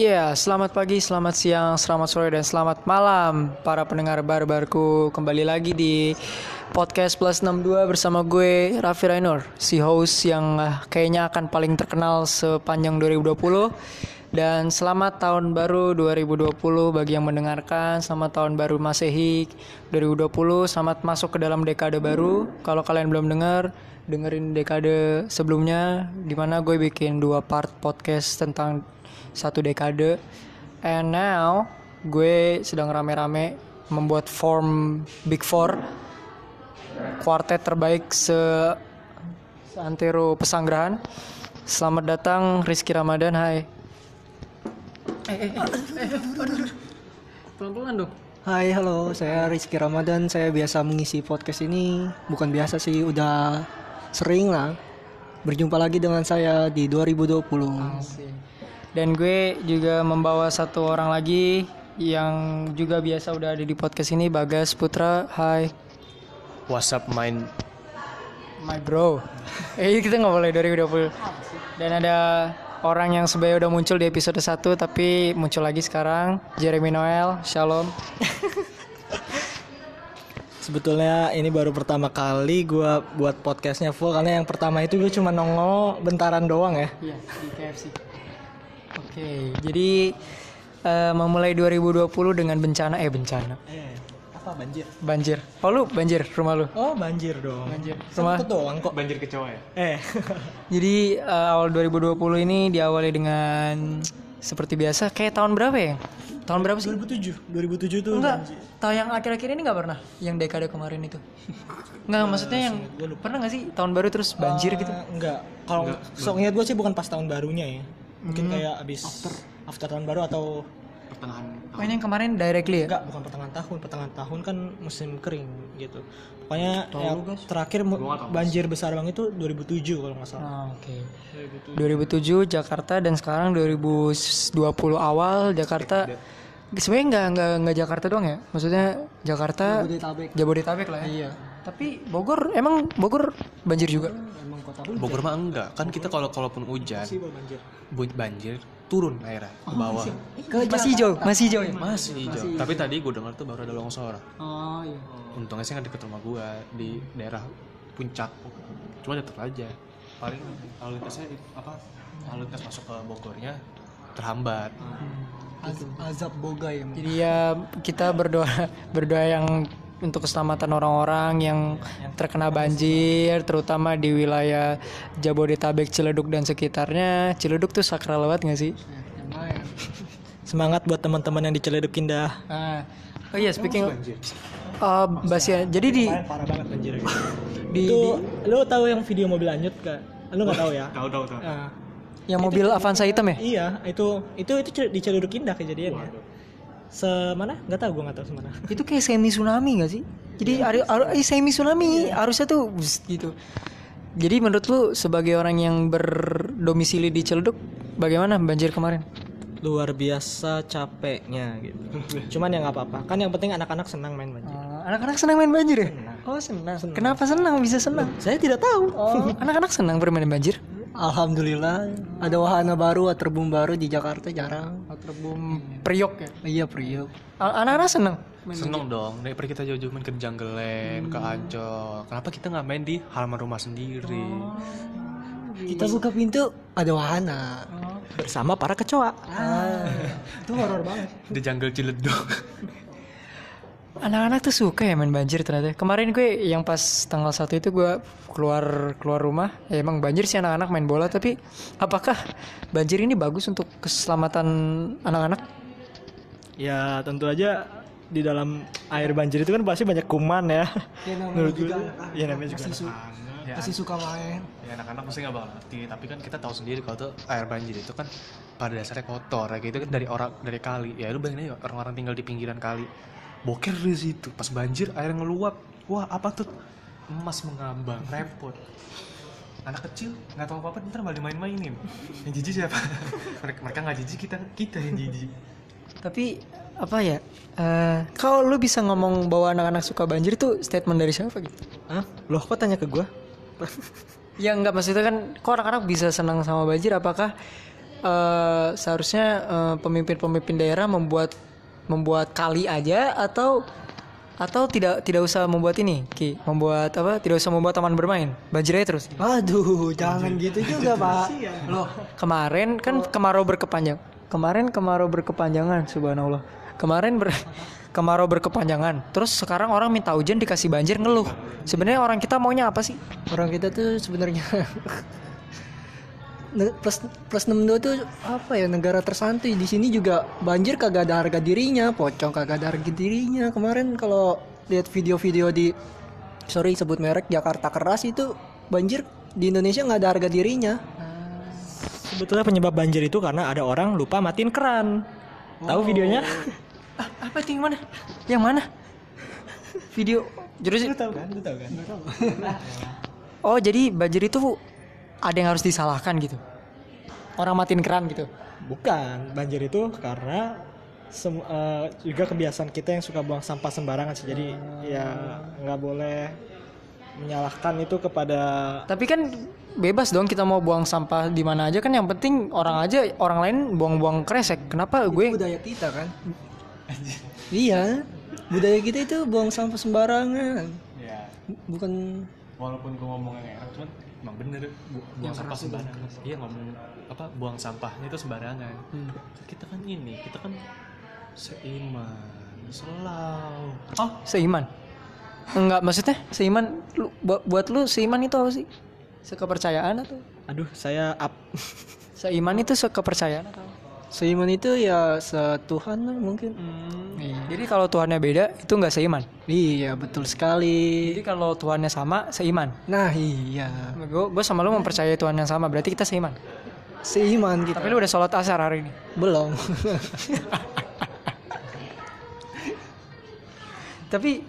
Iya, selamat pagi, selamat siang, selamat sore, dan selamat malam para pendengar barbarku. Kembali lagi di podcast plus 62 bersama gue Raffi Rainur Si host yang uh, kayaknya akan paling terkenal sepanjang 2020 Dan selamat tahun baru 2020 bagi yang mendengarkan Selamat tahun baru Masehi 2020 Selamat masuk ke dalam dekade baru. Kalau kalian belum dengar dengerin dekade sebelumnya Di mana gue bikin dua part podcast tentang satu dekade and now gue sedang rame-rame membuat form Big Four kuartet terbaik se seantero pesanggerahan selamat datang Rizky Ramadan hai pelan-pelan dong Hai, halo. Saya Rizky Ramadan. Saya biasa mengisi podcast ini. Bukan biasa sih, udah sering lah. Berjumpa lagi dengan saya di 2020. Asik. Dan gue juga membawa satu orang lagi yang juga biasa udah ada di podcast ini Bagas Putra. Hai. WhatsApp main My bro. Eh kita nggak boleh 2020. Dan ada orang yang sebenarnya udah muncul di episode 1 tapi muncul lagi sekarang Jeremy Noel. Shalom. Sebetulnya ini baru pertama kali gua buat podcastnya full karena yang pertama itu gue cuma nongol bentaran doang ya. Iya, di KFC. Oke, jadi eh, memulai 2020 dengan bencana eh bencana. Eh, apa banjir? Banjir. Oh lu banjir rumah lu. Oh, banjir dong. Banjir. Rumah. Sempet doang kok. banjir kecoa ya Eh, Jadi eh, awal 2020 ini diawali dengan seperti biasa kayak tahun berapa ya? Tahun berapa sih? 2007. 2007 tuh Enggak, tahun yang akhir-akhir ini nggak pernah yang dekade kemarin itu. Enggak, maksudnya yang pernah nggak sih tahun baru terus banjir gitu? Eh, enggak. Kalau sok ingat gue sih bukan pas tahun barunya ya. Mungkin kayak abis after tahun baru atau pertengahan Oh ini yang kemarin directly ya? Enggak, bukan pertengahan tahun. Pertengahan tahun kan musim kering gitu. Pokoknya ya, terakhir mu- banjir besar banget itu 2007 kalau nggak salah. Ah, Oke. 2007 Jakarta dan sekarang 2020 awal Jakarta. Sebenarnya nggak nggak nggak Jakarta doang ya. Maksudnya Jakarta Jabodetabek. Jabodetabek lah ya. Iya. Tapi Bogor emang Bogor banjir juga. Kota Bogor mah enggak. Kan kita kalau kalaupun hujan banjir. banjir turun airnya ke bawah. Masih hijau, masih hijau ya. masih hijau tapi tadi gue dengar tuh baru ada longsor. Oh iya. untungnya sih nggak deket rumah gue di daerah puncak. Cuma tetap aja. Paling lalu lintasnya apa? Lalu lintas masuk ke Bogornya terhambat. Az- azab boga ya. Jadi ya kita berdoa berdoa yang untuk keselamatan orang-orang yang terkena banjir terutama di wilayah Jabodetabek, Ciledug dan sekitarnya. Ciledug tuh sakral banget gak sih? Semangat buat teman-teman yang diceledukin dah. Ah. Oh iya, speaking uh, Basia. Jadi di Parah banget banjir. di, Itu lu tahu yang video mobil lanjut kan? Lu nggak tahu ya? tahu tahu tahu di- yang mobil Avanza hitam ya? iya, itu itu itu di Celuduk Indah kejadiannya. Semana? Nggak tahu, gua nggak tahu semana. Itu kayak semi tsunami gak sih? Jadi aru, aru, eh, semi tsunami arusnya tuh bus, gitu. Jadi menurut lu sebagai orang yang berdomisili di Ciledug bagaimana banjir kemarin? Luar biasa capeknya gitu. Cuman ya nggak apa-apa. Kan yang penting anak-anak senang main banjir. Oh, anak-anak senang main banjir ya? Oh senang. Kenapa senang? Bisa senang? Saya tidak tahu. Oh, anak-anak senang bermain banjir? Alhamdulillah ada wahana baru, waterboom baru di Jakarta jarang. Waterboom Priok ya? Iya Priok. Anak-anak senang? seneng dong daripada kita jauh-jauh main ke Janggelem ke Ancol kenapa kita nggak main di halaman rumah sendiri Kita buka pintu ada wahana bersama para kecoa. itu horor banget. di Jungle Ciledug Anak-anak tuh suka ya main banjir ternyata. Kemarin gue yang pas tanggal 1 itu gue keluar keluar rumah, ya emang banjir sih anak-anak main bola tapi apakah banjir ini bagus untuk keselamatan anak-anak? Ya tentu aja di dalam air banjir itu kan pasti banyak kuman ya. Menurut gue, ya namanya juga. ya, Pasti suka main. ya anak-anak pasti nggak bakal ngerti tapi kan kita tahu sendiri kalau tuh air banjir itu kan pada dasarnya kotor kayak gitu kan dari orang dari kali ya lu bayangin aja orang-orang tinggal di pinggiran kali boker di situ pas banjir air ngeluap wah apa tuh emas mengambang repot anak kecil nggak tahu apa apa ntar malah dimain-mainin yang jijik siapa mereka mereka nggak jijik kita kita yang jijik Tapi apa ya? eh, kalau lu bisa ngomong bahwa anak-anak suka banjir itu statement dari siapa gitu? Hah? Loh kok tanya ke gua? Ya enggak maksudnya kan kok anak-anak bisa senang sama banjir apakah eh, seharusnya eh, pemimpin-pemimpin daerah membuat membuat kali aja atau atau tidak tidak usah membuat ini Ki? Membuat apa? Tidak usah membuat taman bermain? Banjir aja terus? Aduh, jangan gitu juga, Pak. loh kemarin kan kemarau berkepanjang kemarin kemarau berkepanjangan subhanallah. Kemarin ber kemarau berkepanjangan terus sekarang orang minta hujan dikasih banjir ngeluh. Sebenarnya orang kita maunya apa sih? Orang kita tuh sebenarnya plus plus 62 tuh apa ya negara tersantuy di sini juga banjir kagak ada harga dirinya pocong kagak ada harga dirinya kemarin kalau lihat video-video di sorry sebut merek Jakarta keras itu banjir di Indonesia nggak ada harga dirinya Sebetulnya penyebab banjir itu karena ada orang lupa matiin keran. Tahu videonya? Ah, apa itu yang mana yang mana video jadi tahu kan? Lu tahu kan? oh jadi banjir itu ada yang harus disalahkan gitu. Orang matiin keran gitu. Bukan, banjir itu karena eh, juga kebiasaan kita yang suka buang sampah sembarangan sih. Jadi ya nggak boleh menyalahkan itu kepada tapi kan bebas dong kita mau buang sampah di mana aja kan. Yang penting orang aja orang lain buang-buang kresek. Kenapa gue? budaya kita kan? Iya. Budaya kita itu buang sampah sembarangan. Ya bukan walaupun gue ngomongnya nggak enak cuman emang bener bu- buang sampah sembarangan. iya ngomong apa buang sampahnya itu sembarangan. Kita kan ini kita kan seiman selau. Oh seiman? Enggak maksudnya seiman lu, buat, buat lu seiman itu apa sih? Sekepercayaan atau? Aduh saya up. Seiman itu sekepercayaan atau seiman itu ya setuhan lah mungkin. Iya. jadi kalau Tuhannya beda itu nggak seiman? Iya betul sekali. Jadi kalau Tuhannya sama seiman? Nah iya. Gue gue sama lu mempercayai Tuhan yang sama berarti kita seiman? Seiman kita. Tapi lu udah sholat asar hari ini? Belum. Tapi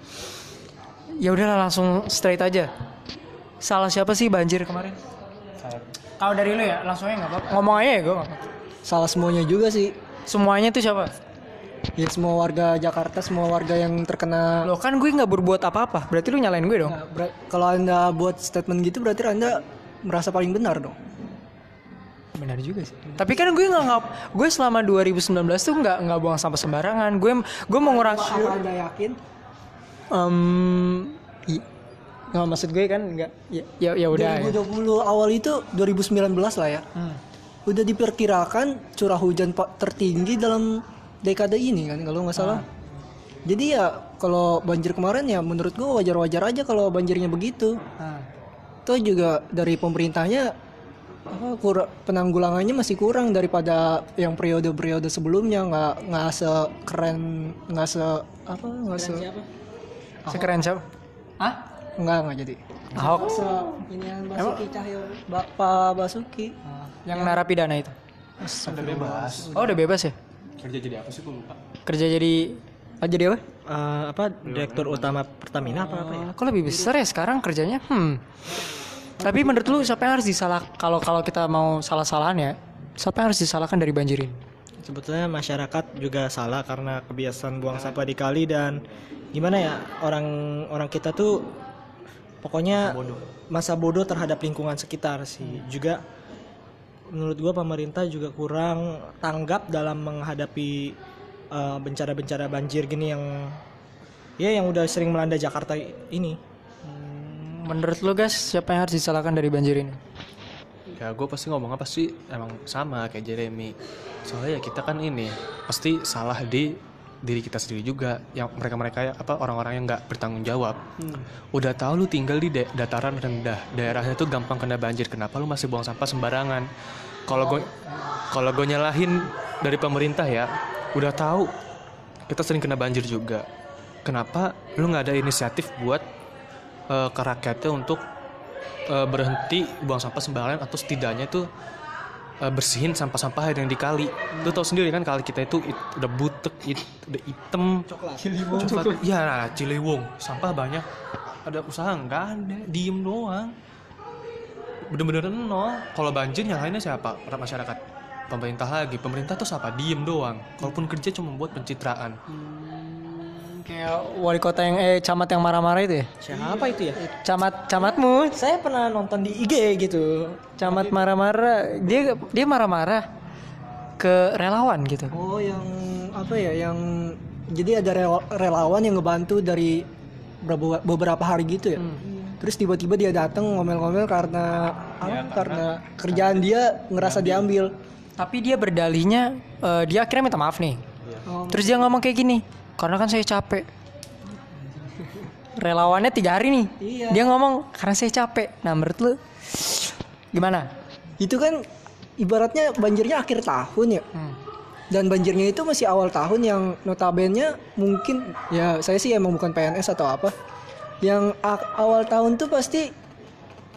ya udahlah langsung straight aja. Salah siapa sih banjir kemarin? Kalau dari lu ya langsung aja nggak apa ngomong aja ya gue salah semuanya juga sih. Semuanya tuh siapa? Ya semua warga Jakarta semua warga yang terkena. Lo kan gue nggak berbuat apa-apa. Berarti lu nyalain gue dong? Nah, kalau anda buat statement gitu berarti anda merasa paling benar dong. Benar juga sih. Tapi kan gue nggak ngap gue selama 2019 tuh nggak nggak buang sampah sembarangan. Gue gue mengurangi apa anda yakin? I- nggak maksud gue kan nggak ya ya, ya udah ya. 2020 awal itu 2019 lah ya. Hmm. Udah diperkirakan curah hujan tertinggi dalam dekade ini kan kalau nggak salah. Jadi ya kalau banjir kemarin ya menurut gua wajar-wajar aja kalau banjirnya begitu. Nah, Toh juga dari pemerintahnya apa, kur- penanggulangannya masih kurang daripada yang periode-periode sebelumnya. Nggak nggak sekeren nggak se apa nggak se sekeren siapa? Ah nggak nggak jadi. Ahok. Se ini yang Basuki Cahyo Ba- Pak Basuki yang narapidana itu? Udah bebas oh udah bebas ya? Kerja jadi apa sih? Gue lupa. Kerja jadi oh, jadi apa? Eh, apa direktur utama Pertamina apa apa ya? kok lebih besar ya sekarang kerjanya? Hmm. Tapi menurut lu siapa yang harus disalah kalau kalau kita mau salah-salahan ya siapa yang harus disalahkan dari banjir ini? Sebetulnya masyarakat juga salah karena kebiasaan buang sampah di kali dan gimana ya orang orang kita tuh pokoknya masa bodoh terhadap lingkungan sekitar sih. Juga menurut gua pemerintah juga kurang tanggap dalam menghadapi eh, bencana-bencana banjir gini yang ya yang udah sering melanda Jakarta ini. menurut lu guys siapa yang harus disalahkan dari banjir ini? Ya gue pasti ngomong apa sih? Emang sama kayak Jeremy. Soalnya ya kita kan ini pasti salah di diri kita sendiri juga yang mereka mereka apa orang-orang yang nggak bertanggung jawab. Udah tahu lu tinggal di da- dataran rendah daerahnya tuh gampang kena banjir kenapa lu masih buang sampah sembarangan? Kalau gue kalau gue nyalahin dari pemerintah ya udah tahu kita sering kena banjir juga. Kenapa lu nggak ada inisiatif buat eh, ke rakyatnya untuk eh, berhenti buang sampah sembarangan atau setidaknya tuh eh, bersihin sampah-sampah yang di kali. Lu tau sendiri kan kali kita itu it- udah butek, it- udah hitam, coklat. Coklat. Iya, nah, Ciliwung. Sampah banyak. Ada usaha nggak ada, diem doang. Bener-bener nol. Kalau banjir nyalainnya siapa? Masyarakat. Pemerintah lagi. Pemerintah tuh siapa? Diem doang. Kalaupun kerja cuma buat pencitraan. Kayak wali kota yang eh camat yang marah-marah itu ya Siapa itu ya? camat camatmu Saya pernah nonton di IG gitu. camat marah-marah dia dia marah-marah ke relawan gitu. Oh yang apa ya yang jadi ada rel- relawan yang ngebantu dari beberapa, hari gitu ya. Terus tiba-tiba dia datang ngomel-ngomel karena apa? karena kerjaan dia ngerasa diambil. Tapi dia berdalihnya eh, dia akhirnya minta maaf nih. Oh, Terus dia ngomong kayak gini, karena kan saya capek. Relawannya tiga hari nih. Iya. Dia ngomong karena saya capek. Nah menurut lu gimana? itu kan ibaratnya banjirnya akhir tahun ya. Dan banjirnya itu masih awal tahun yang notabene mungkin ya saya sih emang bukan PNS atau apa. Yang awal tahun tuh pasti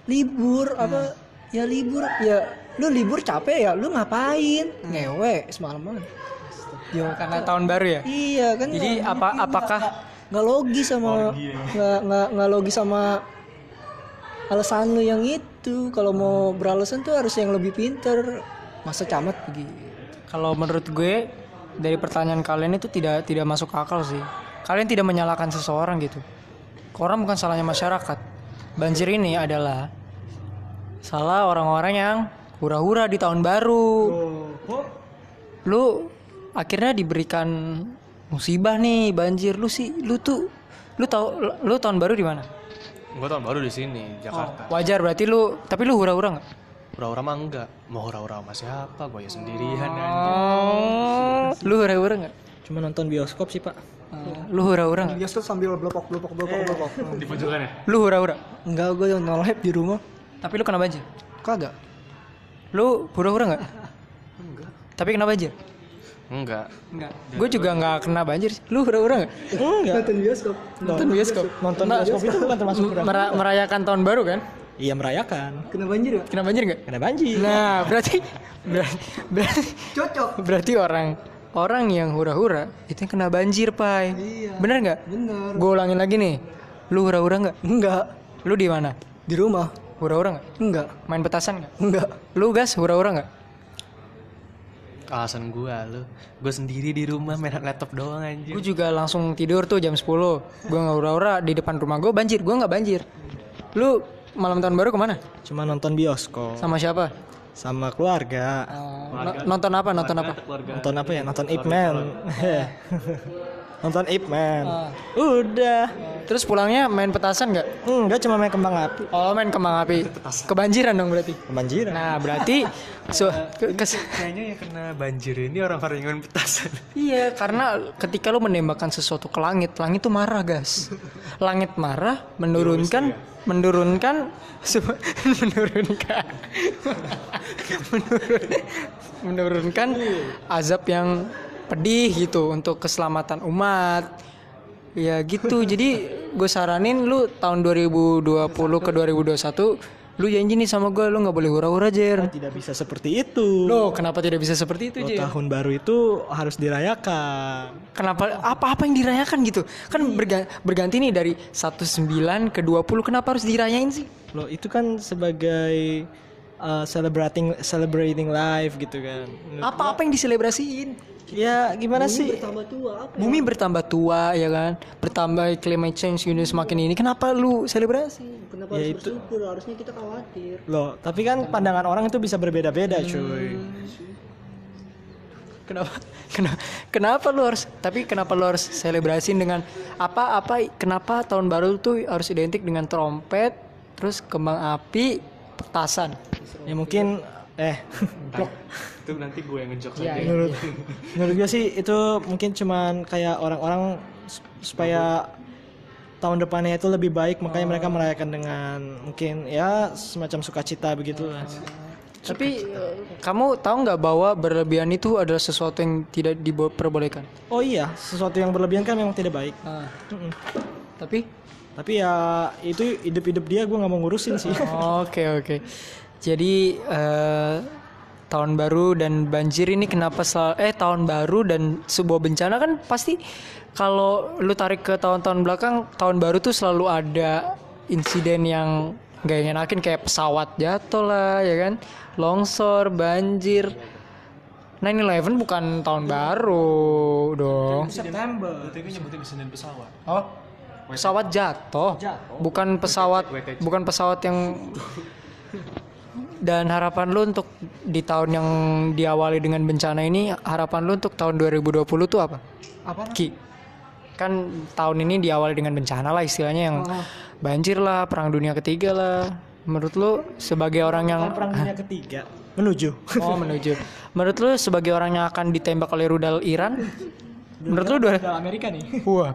libur apa ya libur ya lu libur capek ya lu ngapain ngewe semalaman ya Karena tahun baru ya. iya kan Jadi nggak apa mungkin, apakah nggak- logis sama nggak nggak nggak logis sama alasan lu yang itu kalau mau beralasan tuh harus yang lebih pinter masa camat begitu kalau menurut gue dari pertanyaan kalian itu tidak tidak masuk akal sih. Kalian tidak menyalahkan seseorang gitu. Orang bukan salahnya masyarakat. Banjir ini adalah salah orang-orang yang hura-hura di tahun baru. Lu akhirnya diberikan musibah nih banjir lu sih lu tuh lu tahu lu tahun baru di mana? Gue tahun baru di sini, Jakarta. Wajar berarti lu tapi lu hura-hura nggak? Hura-hura mah enggak. Mau hura-hura sama siapa? Gue ya sendirian. Oh, lu hura-hura nggak? Cuma nonton bioskop sih pak. Lu hura-hura nggak? biasa sambil blopok blopok blopok blopok Di pojokan ya? Lu hura-hura. enggak gue no live di rumah Tapi lu kena banjir. kagak Lu hura-hura nggak? Enggak. Tapi kena banjir? Enggak. Enggak. Gue juga nggak kena banjir. sih. Lu hura-hura nggak? Enggak. nonton bioskop Nonton bioskop. Nonton bioskop itu bukan termasuk. Mera- merayakan tahun baru kan? Iya merayakan. kena banjir ya Kena banjir nggak? Kena banjir. Nah, berarti berarti berarti, cocok berarti orang orang yang hura-hura itu yang kena banjir, Pai. Iya. Bener nggak? bener Gue ulangin lagi nih. Lu hura-hura nggak? enggak Lu di mana? di rumah Hura-hura nggak? enggak Main petasan nggak? enggak Lu gas hura-hura nggak? Alasan gue lu. Gue sendiri di rumah main laptop doang anjir. Gue juga langsung tidur tuh jam 10 Gue nggak hura-hura di depan rumah gue banjir Gue nggak banjir Lu malam tahun baru ke mana? Cuma nonton bioskop Sama siapa? sama keluarga. No- nonton apa? Nonton apa? Nonton apa ya? Nonton Ip Man. nonton Ip Man. Udah. Terus pulangnya main petasan nggak? Enggak cuma main kembang api. Oh main kembang api Kebanjiran dong berarti Kebanjiran. Nah berarti so, ke- kes- Kayaknya yang kena banjir ini orang-orang yang main petasan. Iya karena ketika lu menembakkan sesuatu ke langit Langit tuh marah guys Langit marah menurunkan Menurunkan se- Menurunkan menurun, Menurunkan azab yang pedih gitu Untuk keselamatan umat Ya gitu jadi gue saranin lu tahun 2020 ke 2021 Lu janji nih sama gue lu nggak boleh hura-hura Jer Tidak bisa seperti itu. Loh kenapa tidak bisa seperti itu Lo Jer tahun baru itu harus dirayakan. Kenapa apa-apa yang dirayakan gitu? Kan berga- berganti nih dari 19 ke 20 kenapa harus dirayain sih? Lo itu kan sebagai uh, celebrating celebrating life gitu kan. Apa-apa yang diselebrasiin? Ya gimana sih? tambah tua apa Bumi bertambah tua ya kan? Bertambah climate change ini semakin ini. Kenapa lu selebrasi? kenapa Ya harus itu- bersyukur harusnya kita khawatir Loh, tapi kan pandangan orang itu bisa berbeda-beda, cuy. Kenapa? Kenapa, kenapa lu harus tapi kenapa lu harus selebrasiin dengan apa apa kenapa tahun baru tuh harus identik dengan trompet, terus kembang api, petasan. Ya mungkin eh Itu nanti gue yang ngejok Iya, lagi. menurut menurut gue sih itu mungkin cuman kayak orang-orang supaya tahun depannya itu lebih baik makanya mereka merayakan dengan mungkin ya semacam sukacita begitu lah. Tapi eh, kamu tahu nggak bahwa berlebihan itu adalah sesuatu yang tidak diperbolehkan? Oh iya, sesuatu yang berlebihan kan memang tidak baik. Ah, tapi Tapi ya itu hidup-hidup dia gue nggak mau ngurusin sih. oke oke. Jadi eh, tahun baru dan banjir ini kenapa sel- eh tahun baru dan sebuah bencana kan pasti kalau lu tarik ke tahun-tahun belakang tahun baru tuh selalu ada insiden yang gak ngenakin kayak pesawat jatuh lah ya kan longsor banjir 9/11 bukan tahun baru dong September. Gue nyebutin insiden pesawat. Oh, pesawat jatuh. Bukan pesawat, bukan pesawat yang Dan harapan lu untuk di tahun yang diawali dengan bencana ini, harapan lu untuk tahun 2020 tuh apa? Apa? Ki. Kan tahun ini diawali dengan bencana lah istilahnya yang banjir lah, perang dunia ketiga lah. Menurut lu sebagai orang yang perang dunia ketiga menuju Oh menuju. Menurut lu sebagai orang yang akan ditembak oleh rudal Iran, menurut lu dua, Udah Amerika nih wah.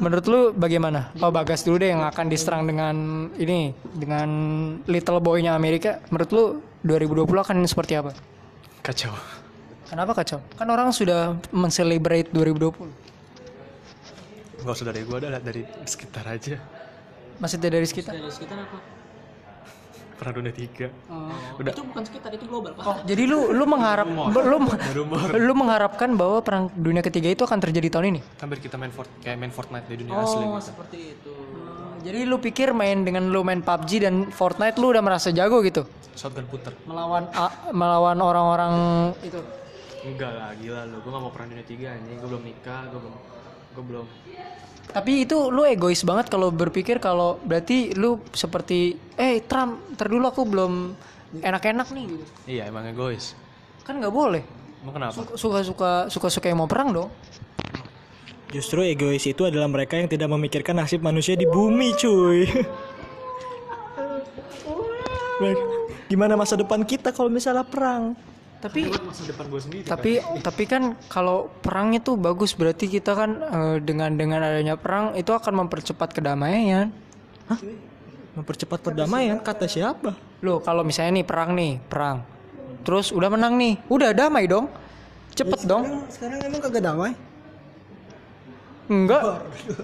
Menurut lu bagaimana? Oh Bagas dulu deh yang akan diserang dengan ini dengan little boy-nya Amerika. Menurut lu 2020 akan seperti apa? Kacau. Kenapa kacau? Kan orang sudah men-celebrate 2020. Gak usah dari gua adalah dari sekitar aja. Masih dari sekitar. dari sekitar apa Perang dunia tiga. udah itu bukan sekitar itu global pak Oh, jadi lu lu mengharap lu lu mengharapkan bahwa perang dunia ketiga itu akan terjadi tahun ini? Hampir kita main Fort kayak main Fortnite di dunia asli gitu. seperti itu Jadi lu pikir main dengan lu main PUBG dan Fortnite lu udah merasa jago gitu? Shotgun puter. Melawan a- melawan orang-orang itu. Enggak lah, gila lu. Gua gak mau perang dunia tiga anjing. Gua belum nikah, gua belum gua belum Tapi itu lu egois banget kalau berpikir kalau berarti lu seperti eh Trump, ntar dulu aku belum enak-enak nih gitu. Iya, emang egois. Kan nggak boleh. Emang kenapa? Suka-suka suka-suka yang mau perang dong. Justru egois itu adalah mereka yang tidak memikirkan nasib manusia di bumi, cuy. Gimana masa depan kita kalau misalnya perang? Tapi Masa depan gua sendiri. tapi tapi kan kalau perang itu bagus berarti kita kan eh, dengan dengan adanya perang itu akan mempercepat kedamaian. Mempercepat perdamaian kata siapa? Loh, kalau misalnya nih perang nih, perang. Terus udah menang nih, udah damai dong. Cepet dong. Sekarang emang kagak damai? Enggak.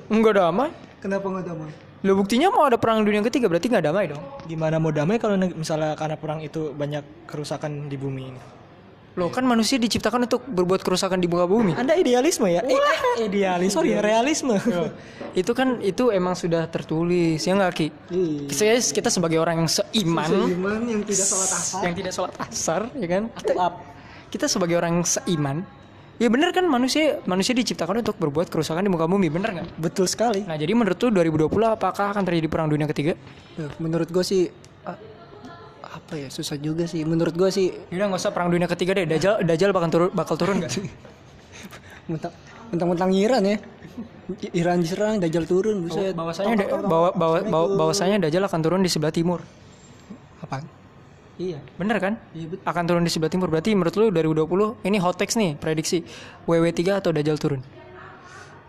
Enggak damai. Kenapa nggak damai? Loh buktinya mau ada perang dunia ketiga berarti nggak damai dong. Gimana mau damai kalau misalnya karena perang itu banyak kerusakan di bumi ini? Loh kan manusia diciptakan untuk berbuat kerusakan di muka bumi. Anda idealisme ya? Eh, eh, idealis, sorry, realisme. itu kan itu emang sudah tertulis ya nggak Ki? Kita, kita sebagai orang yang seiman, Iman yang tidak sholat asar. yang tidak sholat asar, ya kan? Kita, kita sebagai orang yang seiman, ya bener kan manusia manusia diciptakan untuk berbuat kerusakan di muka bumi, bener nggak? Betul sekali. Nah jadi menurut lu 2020 apakah akan terjadi perang dunia ketiga? Ya, menurut gue sih apa ya susah juga sih. Menurut gue sih Udah nggak usah perang dunia ketiga deh. Dajjal Dajjal bakal turun bakal turun nggak? mentang mentang Iran ya. Iran diserang, Dajjal turun, buset. bahwasanya da- bawa, bawa, bawa, bahwasanya Dajjal akan turun di sebelah timur. Apaan? Iya. Bener kan? Akan turun di sebelah timur. Berarti menurut lu 2020 ini hot text nih prediksi WW3 atau Dajjal turun?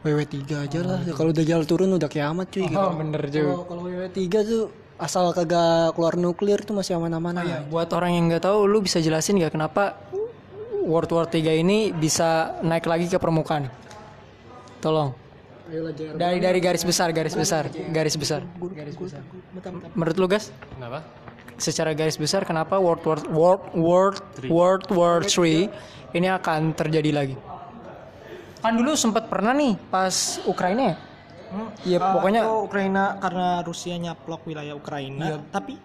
WW3 aja lah. Kalau Dajjal turun udah kiamat cuy. Oh, bener juga. Kalau kalau WW3 tuh asal kagak keluar nuklir tuh masih aman-aman aja. Buat orang yang nggak tahu, lu bisa jelasin nggak kenapa World War 3 ini bisa naik lagi ke permukaan? Tolong. Dari dari garis besar, garis besar, garis besar. Garis besar. Menurut lu guys, Kenapa? secara garis besar kenapa World War World World World War 3 ini akan terjadi lagi? Kan dulu sempat pernah nih pas Ukraina ya? Iya pokoknya Itu Ukraina karena Rusia nyaplok wilayah Ukraina. Tapi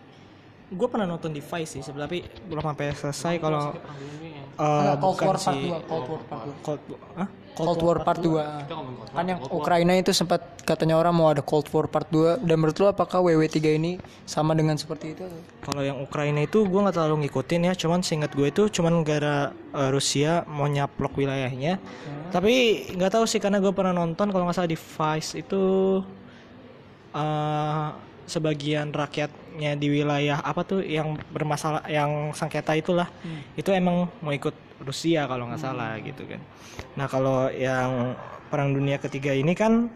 gue pernah nonton di Vice sih, tapi belum sampai selesai kalau eh, Cold War Part sih 2, Cold War Part 2. Cold, Hah? Cold War Part 2. Kan yang Ukraina itu sempat katanya orang mau ada Cold War Part 2 dan menurut lu apakah WW3 ini sama dengan seperti itu? Kalau yang Ukraina itu gue nggak terlalu ngikutin ya, cuman seingat gue itu cuman negara eh, Rusia mau nyaplok wilayahnya. Tapi nggak tahu sih karena gue pernah nonton kalau nggak salah di Vice itu eh sebagian rakyatnya di wilayah apa tuh yang bermasalah yang sengketa itulah itu emang mau ikut Rusia kalau nggak salah gitu kan. Nah kalau yang perang dunia ketiga ini kan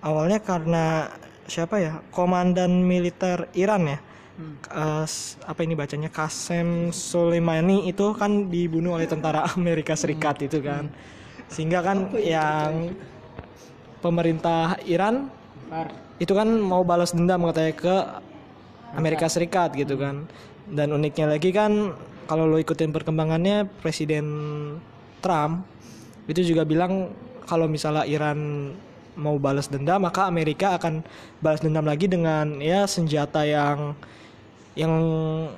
awalnya karena siapa ya? Komandan militer Iran ya. Eh, s- apa ini bacanya? Qasem Soleimani itu kan dibunuh oleh tentara Amerika Serikat itu kan. Sehingga kan yang pemerintah Iran itu kan mau balas dendam katanya ke Amerika Serikat gitu kan. Dan uniknya lagi kan kalau lo ikutin perkembangannya Presiden Trump itu juga bilang kalau misalnya Iran mau balas dendam maka Amerika akan balas dendam lagi dengan ya senjata yang yang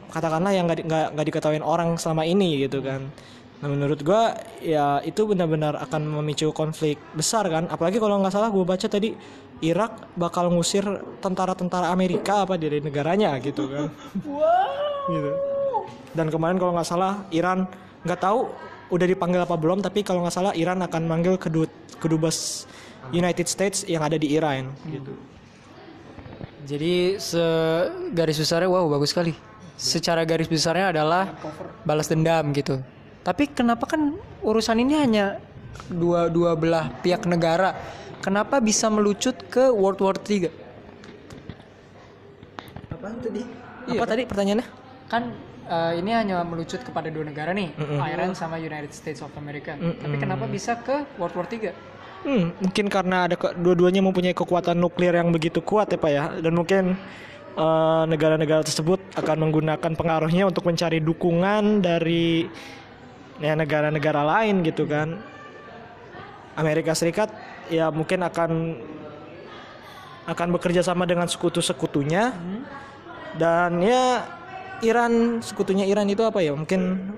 katakanlah yang nggak nggak diketahui orang selama ini gitu kan. Nah menurut gua ya itu benar-benar akan memicu konflik besar kan. Apalagi kalau nggak salah gue baca tadi Irak bakal ngusir tentara-tentara Amerika apa dari negaranya gitu kan gitu Dan kemarin kalau nggak salah Iran nggak tahu udah dipanggil apa belum, tapi kalau nggak salah Iran akan manggil kedut kedubes United States yang ada di Iran. Gitu. Jadi segaris besarnya wow bagus sekali. Secara garis besarnya adalah balas dendam gitu. Tapi kenapa kan urusan ini hanya dua dua belah pihak negara? Kenapa bisa melucut ke World War 3? Apaan tadi? Apa tadi pertanyaannya? Kan eh, ini hanya melucut kepada dua negara nih, Iran sama United States of America. Tapi kenapa bisa ke World War 3? Hmm, mungkin karena ada ke- dua-duanya mempunyai kekuatan nuklir yang begitu kuat ya pak ya, dan mungkin eh, negara-negara tersebut akan menggunakan pengaruhnya untuk mencari dukungan dari ya negara-negara lain gitu kan. Amerika Serikat ya mungkin akan akan bekerja sama dengan sekutu-sekutunya dan ya Iran sekutunya Iran itu apa ya mungkin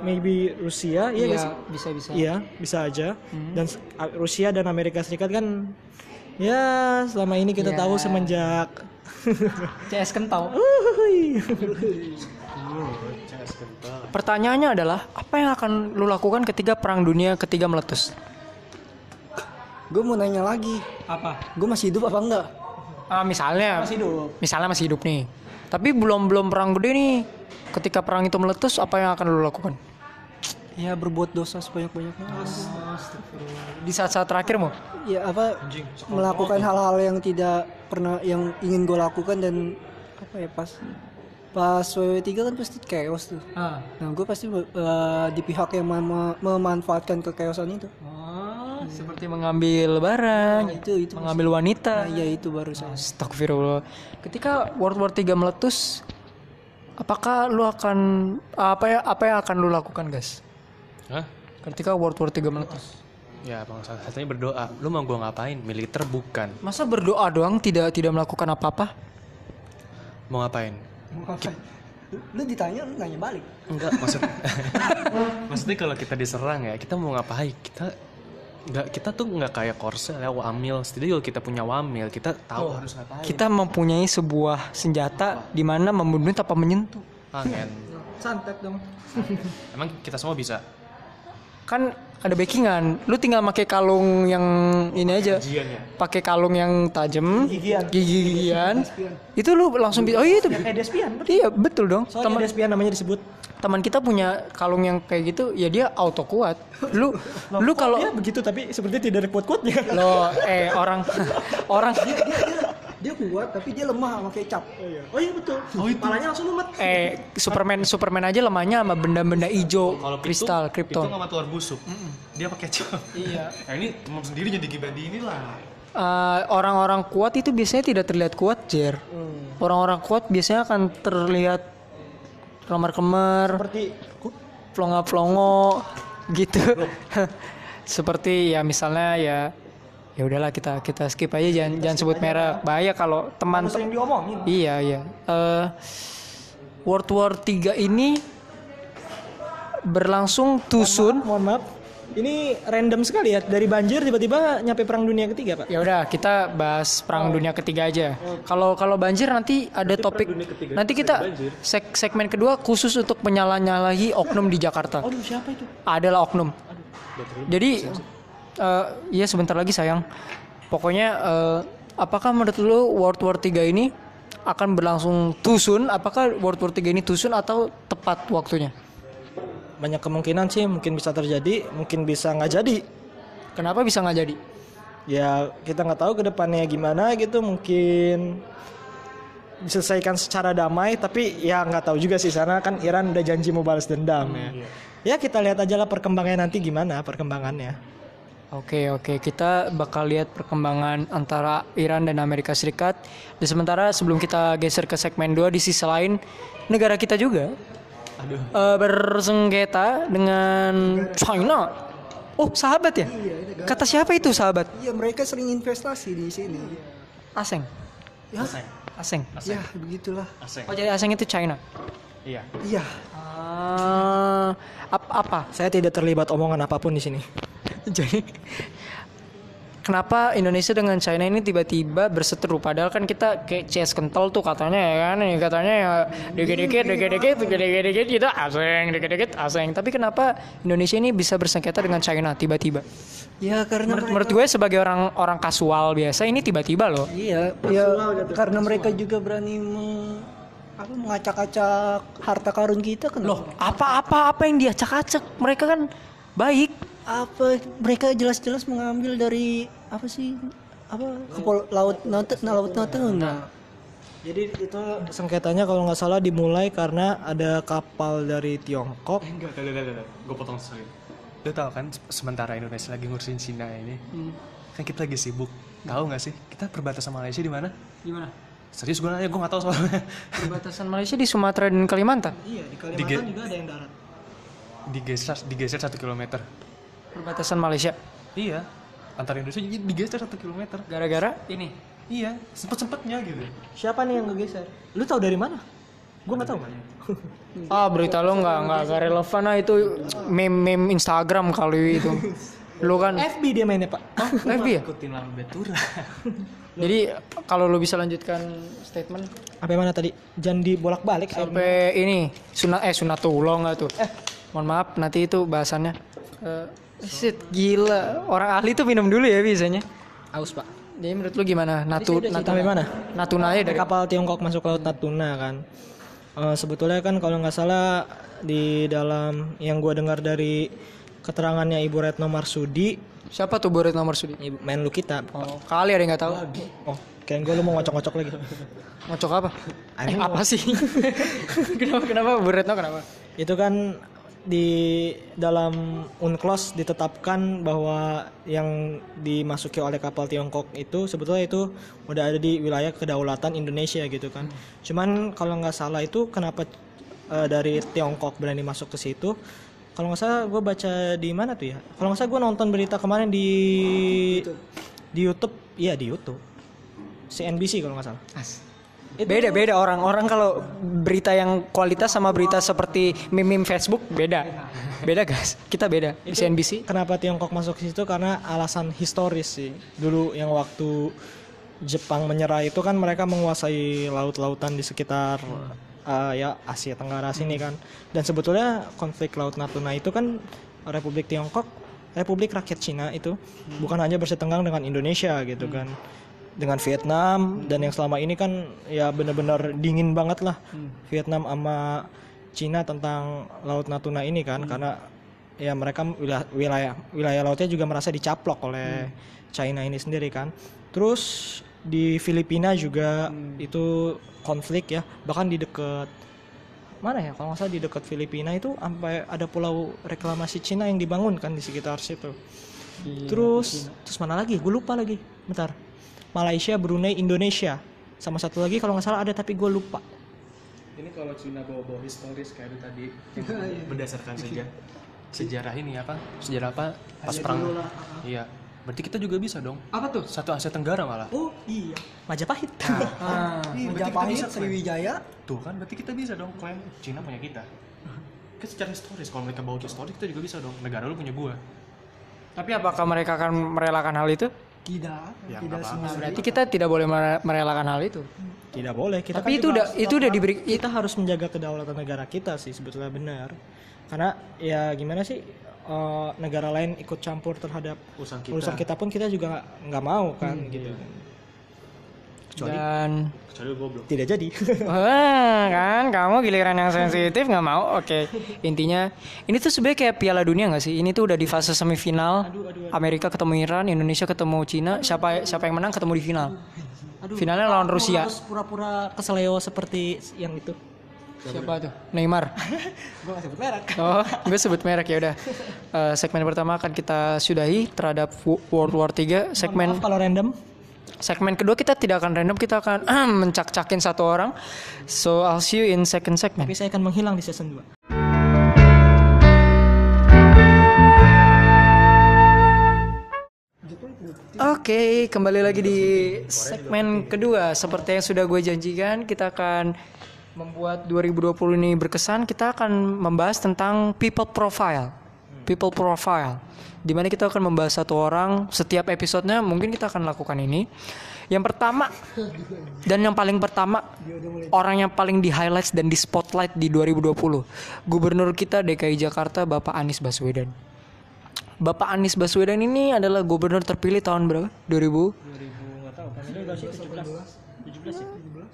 maybe Rusia iya nggak sih? bisa bisa. Iya, bisa aja. Dan s- A- Rusia dan Amerika Serikat kan ya selama ini kita Ya. tahu semenjak CS kentau. Pertanyaannya adalah apa yang akan lu lakukan ketika perang dunia ketiga meletus? Gue mau nanya lagi. Apa? Gue masih hidup apa enggak? Ah, misalnya masih hidup. misalnya masih hidup nih. Tapi belum belum perang gede nih. Ketika perang itu meletus, apa yang akan lu lakukan? Ya berbuat dosa sebanyak-banyaknya. Di saat-saat terakhir mau? Ya apa melakukan hal-hal yang tidak pernah yang ingin gue lakukan dan apa ya pas pas WW3 kan pasti chaos tuh. Ah. Nah gue pasti eh, di pihak yang mem- memanfaatkan kechaosan itu. Oh, seperti mengambil barang, Itu itu. mengambil wanita. Nah, ya itu baru saya. Astagfirullah. Ketika World War 3 meletus, apakah lu akan apa ya apa yang akan lu lakukan, guys? Hah? Ketika World War 3 meletus. Ya bang satunya berdoa. Lu mau gua ngapain? Militer bukan. Masa berdoa doang tidak tidak melakukan apa-apa? Mau ngapain? Lu ditanya lu nanya balik. Enggak maksud maksudnya kalau kita diserang ya kita mau ngapain? Kita nggak kita tuh nggak kayak Korsel ya wamil. Setidaknya kalau kita punya wamil kita tahu harus ngapain. Kita mempunyai sebuah senjata di mana membunuh tanpa menyentuh. Angin. Santet dong. Emang kita semua bisa. Kan ada backingan. Lu tinggal pakai kalung yang ini aja. Pakai kalung yang tajam, Gigian. gigi-gigian. Itu lu langsung bisa. Oh iya itu. Kayak despian. Iya, betul dong. Soalnya Teman despian namanya disebut. teman kita punya kalung yang kayak gitu, ya dia auto kuat. Lu lu kalau Ya begitu tapi seperti tidak ada kuat-kuatnya. lo eh orang orang Dia kuat tapi dia lemah sama kecap. Oh iya betul. Oh itu. Palanya langsung mumet. eh Superman Superman aja lemahnya sama benda-benda hijau, Kalau kristal, Itu krypton. sama telur busuk. Dia pakai cap. Iya. Nah ini teman sendiri jadi gibandi inilah. Eh, orang-orang kuat itu biasanya tidak terlihat kuat, Jer. Orang-orang kuat biasanya akan terlihat kemar-kemar, Seperti plongo-plongo gitu. Seperti ya misalnya ya ya udahlah kita kita skip aja jangan jangan sebut merek. Bahaya kalau teman diomongin. Iya iya. Eh World War 3 ini berlangsung soon. Mohon maaf. Ini random sekali ya dari banjir tiba-tiba nyampe perang dunia ketiga pak. Ya udah kita bahas perang dunia ketiga aja. Kalau kalau banjir nanti ada topik nanti kita seg- segmen kedua khusus untuk menyala-nyalahi oknum di Jakarta. Aduh siapa itu? Adalah oknum. Jadi eh iya sebentar lagi sayang. Pokoknya eh, apakah menurut lu World War 3 ini akan berlangsung soon? Apakah World War 3 ini soon atau tepat waktunya? Banyak kemungkinan sih mungkin bisa terjadi, mungkin bisa nggak jadi. Kenapa bisa nggak jadi? Ya kita nggak tahu ke depannya gimana gitu mungkin diselesaikan secara damai tapi ya nggak tahu juga sih sana kan Iran udah janji mau balas dendam ya. Ya kita lihat aja lah perkembangannya nanti gimana perkembangannya. Oke oke kita bakal lihat perkembangan antara Iran dan Amerika Serikat. Dan sementara sebelum kita geser ke segmen 2 di sisi lain negara kita juga Aduh. eh, bersengketa dengan China. Oh sahabat ya? Kata siapa itu sahabat? Iya mereka sering investasi di sini. Aseng. Ya, Aseng. ya begitulah. Aseng. Oh jadi aseng itu China. Iya. Iya. Ah, ap- apa? Saya tidak terlibat omongan apa pun di sini. Jadi kenapa Indonesia dengan China ini tiba-tiba berseteru? Padahal kan kita kayak CS kental tuh katanya ya kan Nih, katanya ya dikit-dikit dikit-dikit dikit-dikit gitu asing dikit-dikit asing tapi kenapa Indonesia ini bisa bersengketa dengan China tiba-tiba? Ya karena menurut, menurut gue sebagai orang orang kasual biasa ini tiba-tiba loh. Iya, ya karena mereka juga berani meng, apa, mengacak-acak harta karun kita kan. loh apa-apa apa yang diacak-acak? Mereka kan baik Apa mereka jelas-jelas mengambil dari apa sih? Apa kepul laut Natuna, laut Natuna. Jadi itu sengketanya kalau nggak salah dimulai karena ada kapal dari Tiongkok. Enggak, enggak, enggak, enggak. Gue potong sorry. Lu tau kan sementara Indonesia lagi ngurusin Cina ini, kan kita lagi sibuk. Tahu nggak sih? Kita perbatasan Malaysia di mana? gimana Serius gue nanya, gue nggak tahu soalnya. perbatasan Malaysia di Sumatera dan Kalimantan Iya di Kalimantan Kalimantan juga ada yang darat. digeser, digeser satu kilometer. Perbatasan Malaysia Iya, antara Indonesia jadi digeser satu kilometer. gara-gara ini Iya, sempet sempetnya gitu. Siapa nih yang ngegeser? Lu tahu dari mana? Gue nggak tahu. Ah berita lo nggak nggak nggak relevan ah itu meme meme Instagram kali itu. Lo kan FB dia mainnya pak. FB ya. Ikutin lalu betura. Jadi kalau lo bisa lanjutkan statement Apa mana tadi? Jangan dibolak-balik. sampai ini sunat eh sunatullah nggak tuh? Eh mohon maaf nanti itu bahasannya. Eh shit gila orang ahli tuh minum dulu ya biasanya. Aus pak. Jadi menurut lu gimana? Natu, Sampai Natuna mana? Natuna aja dari kapal Tiongkok masuk laut Natuna kan. Eh, sebetulnya kan kalau nggak salah di dalam yang gue dengar dari keterangannya Ibu Retno Marsudi, siapa tuh Boret nomor sudi? Ibu Menlu kita. Oh, kali ada yang nggak tahu. Oh, kayak gue lu mau ngocok-ngocok lagi. Ngocok apa? Eh, apa sih? kenapa kenapa Bu Retno kenapa? Itu kan di dalam UNCLOS ditetapkan bahwa yang dimasuki oleh kapal Tiongkok itu sebetulnya itu udah ada di wilayah kedaulatan Indonesia gitu kan. Cuman kalau nggak salah itu kenapa eh, dari Tiongkok berani masuk ke situ? Kalau nggak salah gue baca di mana tuh ya? Kalau nggak salah gue nonton berita kemarin di di YouTube, iya di YouTube. CNBC kalau nggak salah. Beda beda orang-orang kalau berita yang kualitas sama berita seperti meme Facebook beda. Beda guys. Kita beda. Di CNBC. Kenapa Tiongkok masuk ke situ? Karena alasan historis sih. Dulu yang waktu Jepang menyerah itu kan mereka menguasai laut-lautan di sekitar uh, ya Asia Tenggara sini kan. Dan sebetulnya konflik Laut Natuna itu kan Republik Tiongkok, Republik Rakyat Cina itu bukan hanya bersetenggang dengan Indonesia gitu kan. Dengan Vietnam dan yang selama ini kan ya benar-benar dingin banget lah Vietnam sama Cina tentang Laut Natuna ini kan karena ya mereka wilayah wilayah wilayah lautnya juga merasa dicaplok oleh China ini sendiri kan. Terus di Filipina juga itu konflik ya bahkan di dekat mana ya kalau nggak salah di dekat Filipina itu sampai ada pulau reklamasi Cina yang dibangun kan di sekitar situ. Terus terus mana lagi? Gue lupa lagi. Bentar. Malaysia, Brunei, Indonesia. Sama satu lagi kalau nggak salah ada tapi gue lupa. Ini kalau Cina bawa-bawa historis kayak itu tadi yang berdasarkan sejarah sejarah ini apa? Sejarah apa? Pas perang. Iya. Berarti kita juga bisa dong. Apa tuh? Satu Asia Tenggara malah. Oh iya, Majapahit. Ah, Iya, Majapahit, bisa. Sriwijaya. Tuh kan berarti kita bisa dong klaim Cina punya kita. Kan secara historis kalau mereka bawa historis kita juga bisa dong. Negara lu punya gua. Tapi apakah mereka akan merelakan hal itu? Tidak, Ya, tidak apa-apa. semua. Berarti kita tidak boleh mere- merelakan hal itu. Tidak boleh. Kita Tapi kan itu udah itu udah diberi kita harus menjaga kedaulatan negara kita sih sebetulnya benar. Karena ya gimana sih eh, negara lain ikut campur terhadap Urusan kita. urusan kita pun kita juga nggak- mau kan gitu. Dan Kecuali goblok. Tidak jadi. Wah, kan kamu giliran yang sensitif nggak mau. Oke. Intinya ini tuh sebenarnya kayak Piala Dunia nggak sih? Ini tuh udah di fase semifinal. Amerika ketemu Iran, Indonesia ketemu Cina. Siapa siapa yang menang ketemu di final. Finalnya lawan Rusia. Harus pura-pura keseleo seperti yang itu. Siapa tuh? Neymar. Gue gak sebut merek. Oh, gue sebut merek ya udah. Eh, segmen pertama akan kita sudahi terhadap Wo- World War 3. Segmen Maaf kalau random. Segmen kedua kita tidak akan random, kita akan mencak-cakin satu orang. So I'll see you in second segment. Tapi saya akan menghilang di season 2. Oke, kembali lagi di segmen kedua. Seperti yang sudah gue janjikan, kita akan membuat 2020 ini berkesan. Kita akan membahas tentang people profile. People profile. Di mana kita akan membahas satu orang setiap episodenya mungkin kita akan lakukan ini. Yang pertama dan yang paling pertama orang yang paling di highlights dan di spotlight di 2020 Gubernur kita DKI Jakarta Bapak Anies Baswedan. Bapak Anies Baswedan ini adalah gubernur terpilih tahun berapa? 2000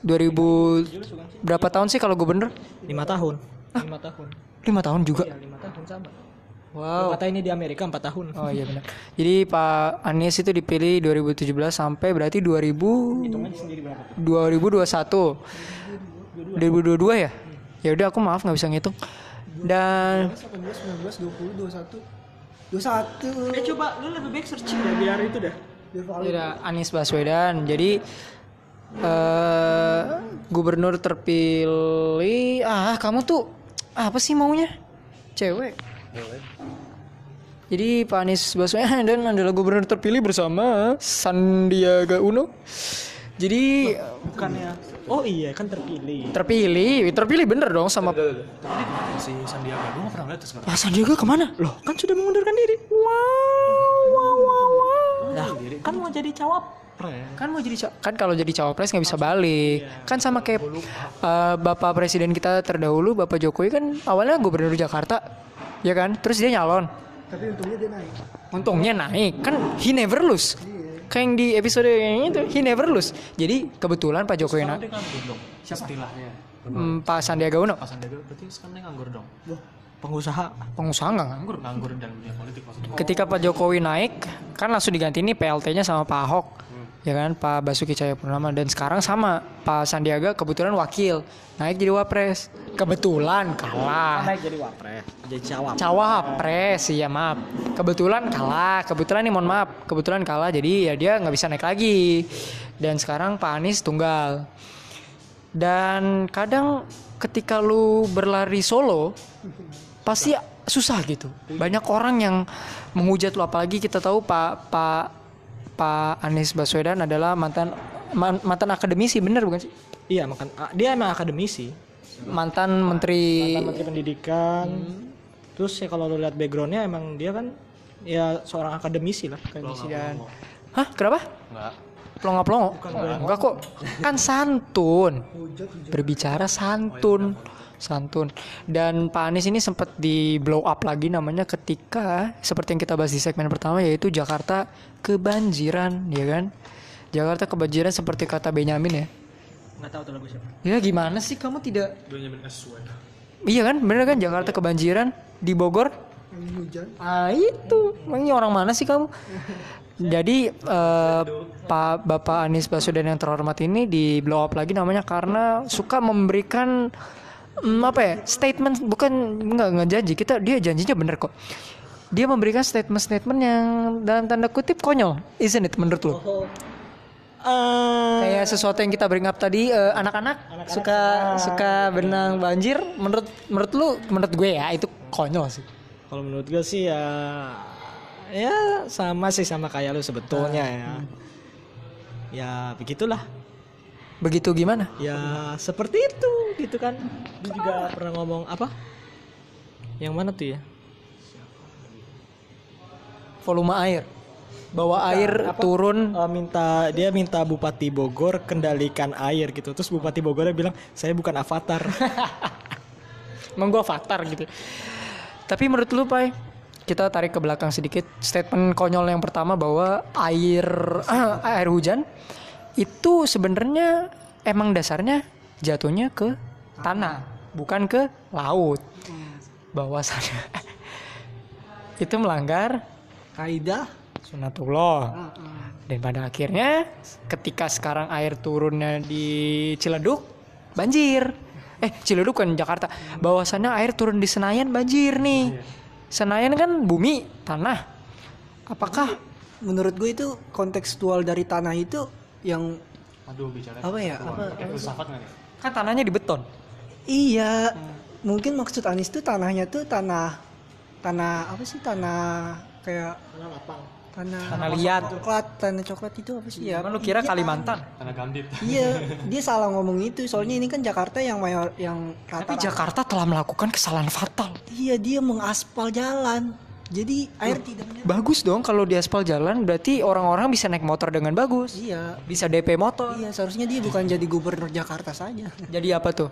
2000 berapa tahun sih kalau gubernur? lima tahun lima tahun Lima tahun juga. ya lima tahun sama Wow. kata ini di Amerika empat tahun Oh iya benar. Jadi Pak Anies itu dipilih 2017 sampai berarti 2000 sendiri berapa 2021. 2022 ya? Ya udah aku maaf nggak bisa ngitung. Dan 18, 19, 20, 21 21 eh coba lu lebih baik searching ya biar itu dah Biar Anies Baswedan. Jadi eh gubernur terpilih. Ah, kamu tuh apa sih maunya? Cewek. Jadi Pak Anies Baswedan adalah gubernur terpilih bersama Sandiaga Uno. Jadi bukannya? Oh iya kan terpilih. terpilih, terpilih bener dong sama si Sandiaga gak pernah lihat sekarang Pak? Sandiaga ke mana? Loh, kan sudah mengundurkan diri. Wow, wow, wow, wow. nah, kan mau jadi cawapres. kan mau jadi kan kalau jadi cawapres nggak bisa balik. Kan sama kayak uh, bapak presiden kita terdahulu bapak Jokowi kan awalnya gubernur Jakarta ya kan? Terus dia nyalon. Tapi untungnya dia naik. Untungnya naik. Kan he never lose. Kayak yang di episode yang itu he never lose. Jadi kebetulan Pak Jokowi naik dong istilahnya. Hmm, Pak Sandiaga Uno. Pas Sandiaga berarti sekarang dia nganggur dong? Pengusaha. Pengusaha nggak nganggur? Nganggur dalam dunia politik maksudnya. Ketika Pak Jokowi naik kan langsung diganti nih PLT-nya sama Pak Ahok ya kan Pak Basuki Cahayapurnama. Dan sekarang sama Pak Sandiaga kebetulan wakil. Naik jadi wapres. Kebetulan kalah. Naik jadi wapres. Jadi cawapres. Cawapres iya maaf. Kebetulan kalah. Kebetulan nih mohon maaf. Kebetulan kalah jadi ya dia nggak bisa naik lagi. Dan sekarang Pak Anies tunggal. Dan kadang ketika lu berlari solo pasti susah gitu. Banyak orang yang menghujat lu. Apalagi kita tahu Pak Pak Pak Anies Baswedan adalah mantan man- mantan akademisi bener bukan sih? Iya makan ah, dia emang akademisi. Mantan menteri mantan menteri pendidikan. Terus ya kalau lu lihat backgroundnya emang dia kan ya seorang akademisi lah akademisi dan hah? Kenapa? Enggak Plongo plongo. Enggak kok. Kan santun. Berbicara santun. Santun. Dan Pak Anies ini sempat di blow up lagi namanya ketika seperti yang kita bahas di segmen pertama yaitu Jakarta kebanjiran, ya kan? Jakarta kebanjiran seperti kata Benyamin ya. nggak tahu tuh lagu siapa Ya gimana sih kamu tidak Benjamin Aswad Iya kan? Bener kan Jakarta kebanjiran di Bogor? Hujan Ah itu, ini orang mana sih kamu? Jadi eh, Pak Bapak Anies Baswedan yang terhormat ini di blow up lagi namanya karena suka memberikan mm, apa ya? Statement bukan nggak nggak janji. Kita dia janjinya bener kok. Dia memberikan statement-statement yang dalam tanda kutip konyol, isn't it menurut lo? Eh, Kayak sesuatu yang kita bring up tadi eh, anak-anak suka suka benang banjir. Menurut menurut lu menurut gue ya itu konyol sih. kalau menurut gue sih ya ya sama sih sama kayak lu sebetulnya ya. Ya begitulah Begitu gimana? ya seperti itu gitu kan dia juga pernah ngomong apa yang mana tuh ya Volume air. Bawa air turun Eh, minta dia minta Bupati Bogor kendalikan air gitu terus Bupati Bogornya bilang saya bukan avatar Emang gue avatar gitu. Tapi menurut lu Pai, kita tarik ke belakang sedikit. Statement konyol yang pertama bahwa air air hujan itu sebenarnya emang dasarnya jatuhnya ke tanah, bukan ke laut. Bahwasannya itu melanggar kaidah sunatullah. Dan pada akhirnya ketika sekarang air turunnya di Ciledug banjir. Eh Ciledug kan Jakarta. Bahwasannya air turun di Senayan banjir nih. Senayan kan bumi, tanah. Apakah menurut gue itu kontekstual dari tanah itu yang aduh bicara apa ya apa? Filsafat nggak nih? Kan tanahnya di beton? iya mungkin maksud Anis tuh tanahnya tuh tanah tanah apa sih tanah kayak tanah Tanah liat. coklat tanah coklat itu apa sih? Ya Emang lu kira Kalimantan? tanah gambit iya dia salah ngomong itu. Soalnya ini kan Jakarta yang mayor yang Tapi rata Jakarta telah melakukan kesalahan fatal. iya dia mengaspal jalan Jadi air tidak menyerap. Bagus dong kalau di aspal jalan berarti orang-orang bisa naik motor dengan bagus. Iya. Bisa DP motor. Iya, seharusnya dia bukan jadi gubernur Jakarta saja. Jadi apa tuh?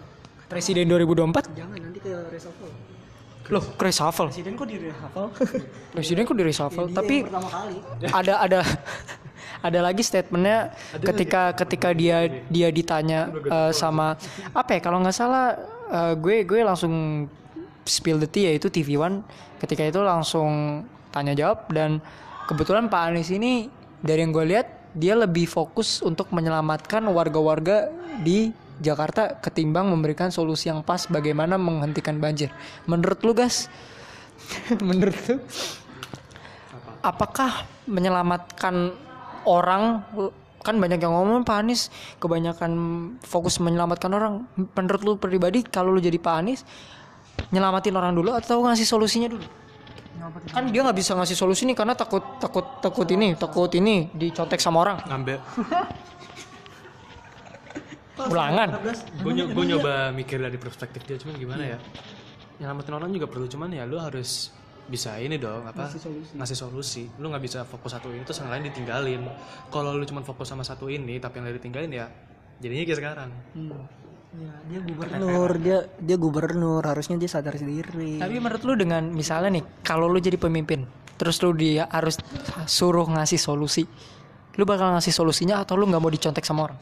Presiden 2024? Jangan nanti ke reshuffle. Loh, reshuffle. Presiden kok di reshuffle? Presiden kok di reshuffle? Tapi pertama kali. ada ada ada lagi statementnya ketika ketika dia dia ditanya eh, sama apa ya kalau nggak salah eh, gue gue langsung spill the tea yaitu TV One. Ketika itu langsung tanya jawab dan kebetulan Pak Anies ini dari yang gue lihat dia lebih fokus untuk menyelamatkan warga-warga di Jakarta ketimbang memberikan solusi yang pas bagaimana menghentikan banjir. Menurut lu guys, menurut lu? Apakah menyelamatkan orang? Kan banyak yang ngomong Pak Anies kebanyakan fokus menyelamatkan orang. Menurut lu pribadi kalau lu jadi Pak Anies nyelamatin orang dulu atau ngasih solusinya dulu? Kan dia nggak bisa ngasih solusi nih karena takut takut takut ini takut ini dicontek sama orang. Ngambil. Ulangan. Gue nyoba, gua nyoba mikir dari perspektif dia cuman gimana ya? Nyelamatin orang juga perlu cuman ya lu harus bisa ini dong apa? Ngasih solusi, lu nggak bisa fokus satu ini terus yang lain ditinggalin. Kalau lu cuma fokus sama satu ini tapi yang lain ditinggalin ya jadinya kayak sekarang Ya, dia gubernur, dia dia gubernur, harusnya dia sadar sendiri. tapi menurut lu dengan misalnya nih kalau lu jadi pemimpin terus lu dia harus suruh ngasih solusi lu bakal ngasih solusinya atau lu nggak mau dicontek sama orang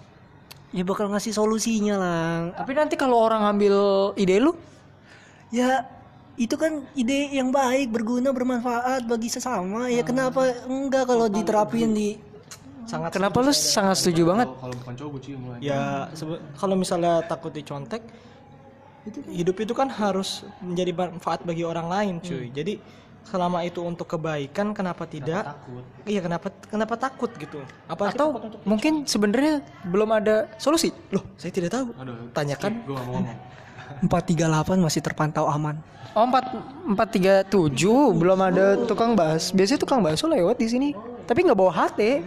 Ya bakal ngasih solusinya lah. tapi nanti kalau orang ngambil ide lu Ya itu kan ide yang baik, berguna, bermanfaat bagi sesama. Ya kenapa enggak kalau diterapin di Sangat kenapa lu sangat setuju banget? kalau bukan cowok gue cium mulai ya sebe- kalau misalnya takut dicontek hidup itu kan harus menjadi manfaat bagi orang lain cuy. Jadi selama itu untuk kebaikan kenapa tidak? iya kenapa kenapa takut gitu? Apa atau mungkin sebenarnya belum ada solusi? Loh saya tidak tahu. Aduh tanyakan. Mau ngomong. 438 masih terpantau aman. oh empat empat tiga tujuh belum ada tukang bas biasanya tukang bakso lewat di sini. Tapi nggak bawa HT eh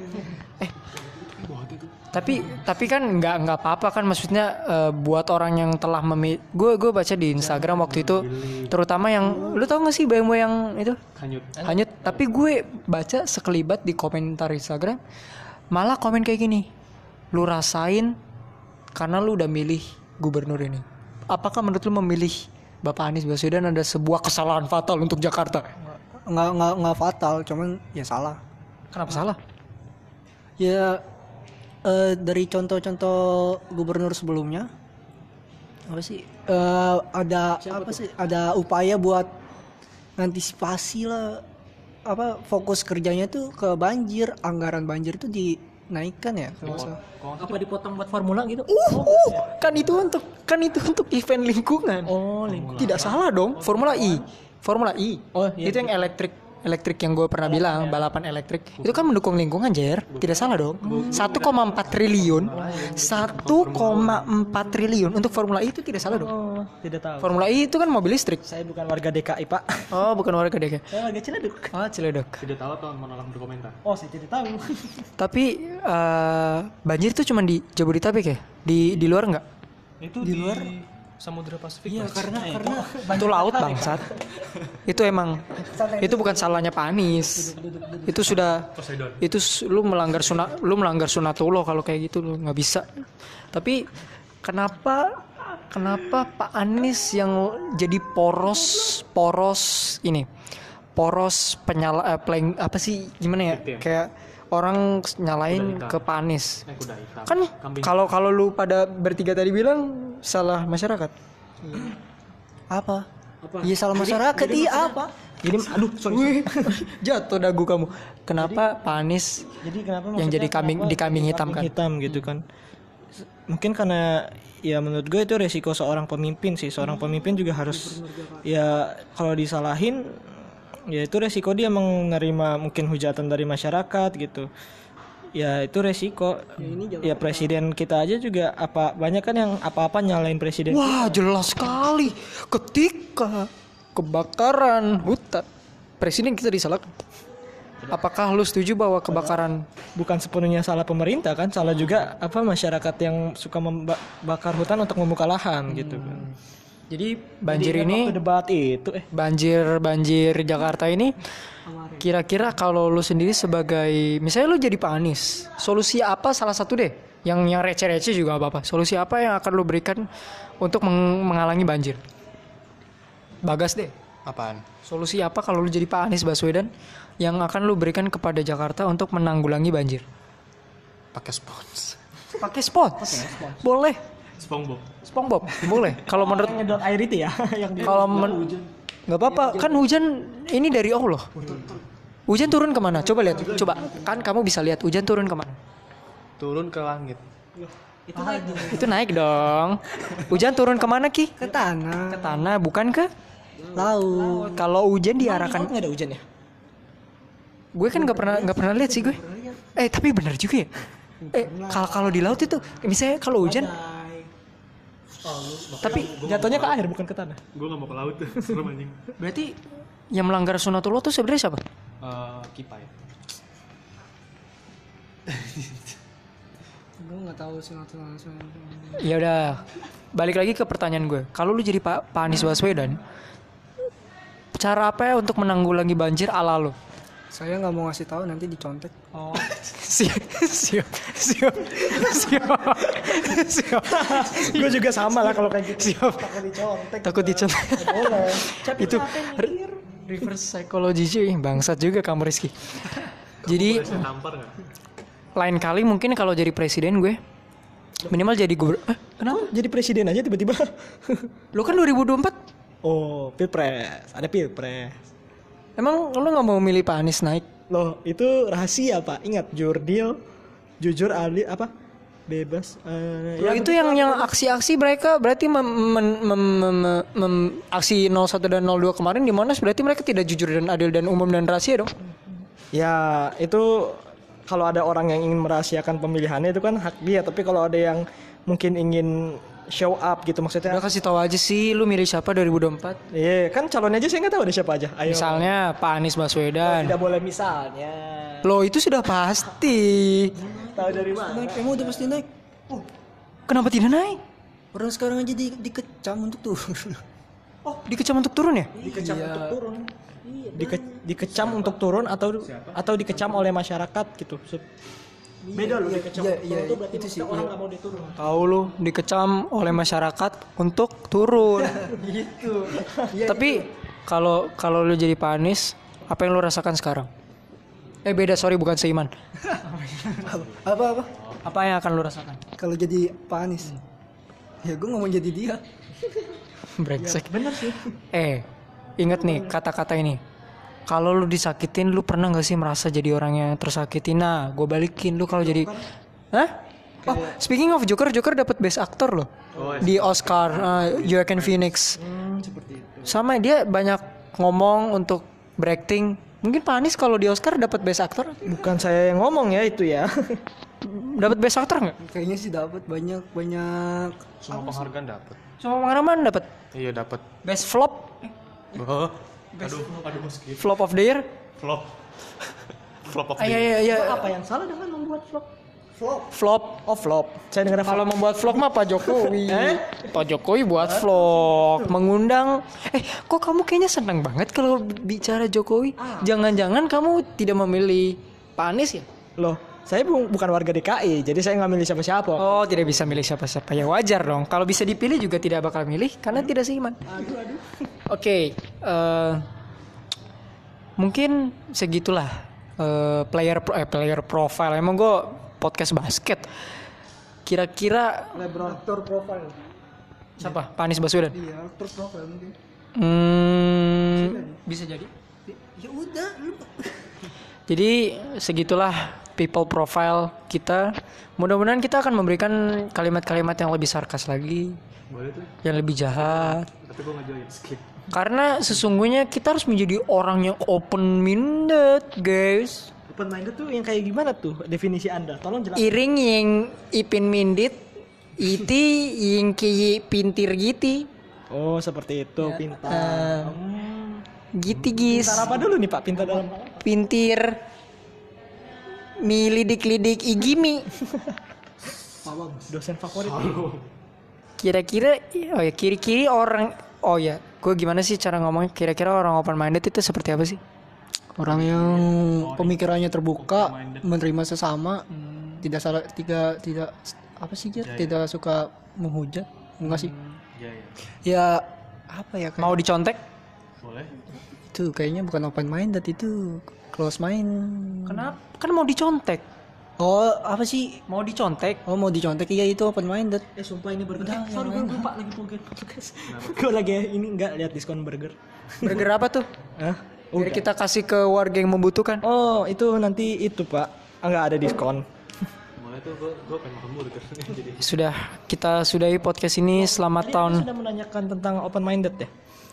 tapi tapi kan nggak nggak apa-apa kan maksudnya eh, buat orang yang telah memi gue gue baca di Instagram waktu itu terutama yang lu tau gak sih BMW yang itu? Hanyut. Hanyut. Tapi gue baca sekelibat di komentar Instagram malah komen kayak gini lu rasain karena lu udah milih gubernur ini. Apakah menurut lu memilih Bapak Anies Baswedan ada sebuah kesalahan fatal untuk Jakarta? Nggak nggak nggak fatal, cuman ya salah. kenapa salah? Ya eh, dari contoh-contoh gubernur sebelumnya apa sih? Eh, ada apa sih? Ada upaya buat antisipasi lah apa fokus kerjanya tuh ke banjir. Anggaran banjir tuh dinaikkan ya kalau salah. apa dipotong buat formula gitu? Uh, uh, kan itu untuk kan itu untuk event lingkungan. Oh tidak salah dong Formula E Formula E Oh, itu yang elektrik elektrik yang gue pernah bilang balapan elektrik itu kan mendukung lingkungan Jer. Tidak salah dong. 1,4 triliun. 1,4 triliun. Untuk Formula E itu tidak salah dong. Oh tidak tahu. Formula E itu kan mobil listrik. Saya bukan warga DKI pak. Oh bukan warga DKI saya warga Ciledug. Oh Ciledug. Tidak tahu atau menolak berkomentar oh saya tidak tahu. Tapi eh, banjir itu cuma di Jabodetabek ya? Di di luar nggak? Itu di, luar samudra pasifik iya karena karena itu laut bangsat itu emang itu bukan salahnya Pak Anies itu sudah Poseidon. itu lu melanggar sunat lu melanggar sunatullah kalau kayak gitu lu nggak bisa. Tapi kenapa kenapa Pak Anies yang jadi poros poros ini poros penyala eh, playing apa sih gimana ya? Kayak orang nyalain ke Pak Anies. Eh kuda hitam kan kalau kalau lu pada bertiga tadi bilang salah masyarakat? Apa? Iya salah masyarakat iya apa? jadi aduh sorry, jatuh dagu kamu. Kenapa Pak Anies jadi kenapa yang jadi kambing kenapa di kambing hitam kan? hitam gitu kan? S- mungkin karena ya menurut gue itu resiko seorang pemimpin sih. Seorang pemimpin juga harus ya kalau disalahin ya itu resiko dia menerima mungkin hujatan dari masyarakat gitu ya itu resiko. Ya presiden kita aja juga apa banyak kan yang apa-apa nyalain presiden. Wah jelas sekali. Ketika kebakaran hutan presiden kita disalahkan apakah lu setuju bahwa kebakaran? Bukan sepenuhnya salah pemerintah kan salah juga apa masyarakat yang suka membakar hutan untuk membuka lahan gitu kan Jadi banjir ini Waktu debat itu eh banjir banjir Jakarta ini kira-kira kalau lu sendiri sebagai misalnya lu jadi Pak Anies, solusi apa salah satu deh yang yang receh-receh juga apa-apa. Solusi apa yang akan lu berikan untuk meng- menghalangi banjir? Bagas deh. Apaan? Solusi apa kalau lu jadi Pak Anies Baswedan yang akan lu berikan kepada Jakarta untuk menanggulangi banjir? Pakai spons. Pakai spot. Boleh. SpongeBob. SpongeBob. Boleh. Kalau menurut nyedot air itu ya yang di kalau men nggak apa-apa kan hujan ini dari Allah. Hujan turun ke mana? Coba lihat. Coba kan kamu bisa lihat hujan turun ke mana? Turun ke langit. Itu naik dong. Hujan turun ke mana ki? Ke tanah, Ke tanah bukan ke? laut. Kalau hujan Kan diarahkan. nggak ada hujan ya Gue kan nggak pernah nggak pernah lihat sih gue. Eh tapi benar juga ya. Eh kalau kalau di laut itu misalnya kalau hujan tapi jatuhnya ke air bukan ke tanah Gue gak mau ke laut. Serem anjing. berarti yang melanggar sunatullah tuh sebenarnya siapa? Eh, kipa ya. Gue nggak tahu sih langsung. Ya udah, balik lagi ke pertanyaan gue. Kalau lu jadi Pak, Pak Anies Baswedan, cara apa ya untuk menanggulangi banjir ala lu? Saya nggak mau ngasih tahu nanti dicontek. Oh, siap, siap, siap, siap, siap, gue juga sama lah kalau kayak gitu. Siap. Takut dicontek. boleh. Itu re- reverse psychology cuy, bangsat juga kamu Rizky. Jadi lain kali mungkin kalau jadi presiden gue minimal jadi gubernur. Eh, kenapa? jadi presiden aja tiba-tiba. Lu kan 2024 oh pilpres. Ada pilpres Emang lu nggak mau milih Pak Anies naik? loh itu rahasia pak ingat jurdil jujur adil apa bebas eh, Loh, itu yang yang aksi-aksi mereka berarti mem, mem- mem- mem- mem- aksi 01 dan 02 kemarin di Monas berarti mereka tidak jujur dan adil dan umum dan rahasia dong. Ya itu kalau ada orang yang ingin merahasiakan pemilihannya itu kan hak dia. Tapi kalau ada yang mungkin ingin show up gitu maksudnya. Udah kasih tahu aja sih lu milih siapa 2024. Iya kan calonnya aja saya nggak tahu ada siapa aja. Ayo. Misalnya Pak Anies Baswedan. Tidak boleh misalnya. Loh itu sudah pasti. Tahu dari mana? Naik, emang udah pasti naik. Kenapa tidak naik? Orang sekarang aja di, dikecam untuk turun. Oh, dikecam untuk turun ya? Dikecam untuk turun. Dike- dikecam untuk turun atau atau dikecam oleh masyarakat gitu. Sup. Beda loh dikecam. iya, untuk iya, turun tuh berarti itu sih, orang iya. nggak mau dia turun. Tahu lu dikecam oleh masyarakat untuk turun. gitu. Tapi kalau kalau lu jadi Pak Anies, apa yang lu rasakan sekarang? Eh beda sorry bukan seiman. Apa apa? Apa yang akan lu rasakan? Kalau jadi Pak Anies. Ya gue nggak mau jadi dia. Brengsek. bener sih. Eh, inget nih kata-kata ini. Kalau lu disakitin, lu pernah gak sih merasa jadi orang yang tersakiti? Nah, gue balikin lu kalau jadi, hah? Oh, speaking of Joker, Joker dapat Best Actor loh di Oscar, uh, Joaquin Phoenix. Sama dia banyak ngomong untuk berakting. Mungkin Pak Anies kalau di Oscar dapat Best Actor, Bukan saya yang ngomong ya itu ya. dapat Best Actor nggak? Kayaknya sih dapat banyak banyak. Semua penghargaan dapet. Sama pengalaman dapat Iya dapet. Best Flop, Oh. Aduh, aduh. Flop of the Year. Flop. Flop of Ah, the iya iya iya. Apa yang salah dengan membuat vlog? Flop. Oh vlog. Saya dengar Kalau membuat vlog mah Pak Jokowi. Pak Jokovi buat vlog, mengundang. Eh, kok kamu kayaknya senang banget kalau bicara Jokovi? Jangan-jangan kamu tidak memilih Pak Anies ya? Loh, saya bu- bukan warga DKI, jadi saya nggak milih siapa-siapa. Oh, tidak bisa milih siapa-siapa. Ya wajar dong. Kalau bisa dipilih juga tidak bakal milih karena tidak seiman. Oke, eh, mungkin segitulah eh, player pro- eh, player profile. Emang gue podcast basket. Kira-kira Aktor profile. siapa? Pak Anies Baswedan. Iya, aktor profile mungkin. Hmm, bisa jadi. Ya udah, Jadi segitulah people profile kita. Mudah-mudahan kita akan memberikan kalimat-kalimat yang lebih sarkas lagi, Boleh tuh. yang lebih jahat. Tapi gue join. Skip. Karena sesungguhnya kita harus menjadi orang yang open minded, guys. Open minded tuh yang kayak gimana tuh definisi Anda? Tolong jelaskan. Iring yang ipin mindit, iti yang kiyi pintir giti. Oh, seperti itu, pintar. Eh, giti gis. Pintar apa dulu nih, Pak? Pintar dalam apa? Pintir. Mi lidik-lidik igimi. Dosen favorit. kira-kira oh ya kiri-kiri orang oh ya gue gimana sih cara ngomong kira-kira orang open minded itu seperti apa sih Orang yang pemikirannya terbuka, menerima sesama, tidak salah, tidak tidak apa sih Jar? Tidak suka menghujat, enggak sih? Iya iya. Ya apa ya kayak mau dicontek Boleh. itu kayaknya bukan open minded itu close mind. kenapa kan mau dicontek Oh apa sih? mau dicontek Oh mau dicontek iya itu open minded. Eh sumpah ini burger. Eh, sorry gue lupa lagi burger podcast. gue lagi ini enggak lihat diskon burger. burger apa tuh Hah? Biar kita kasih ke warga yang membutuhkan Oh, itu nanti itu, Pak. Enggak ada diskon. Tuh gue gue pengen makan burger. Jadi sudah kita sudahi podcast ini selamat tahun sudah menanyakan tentang open minded ya.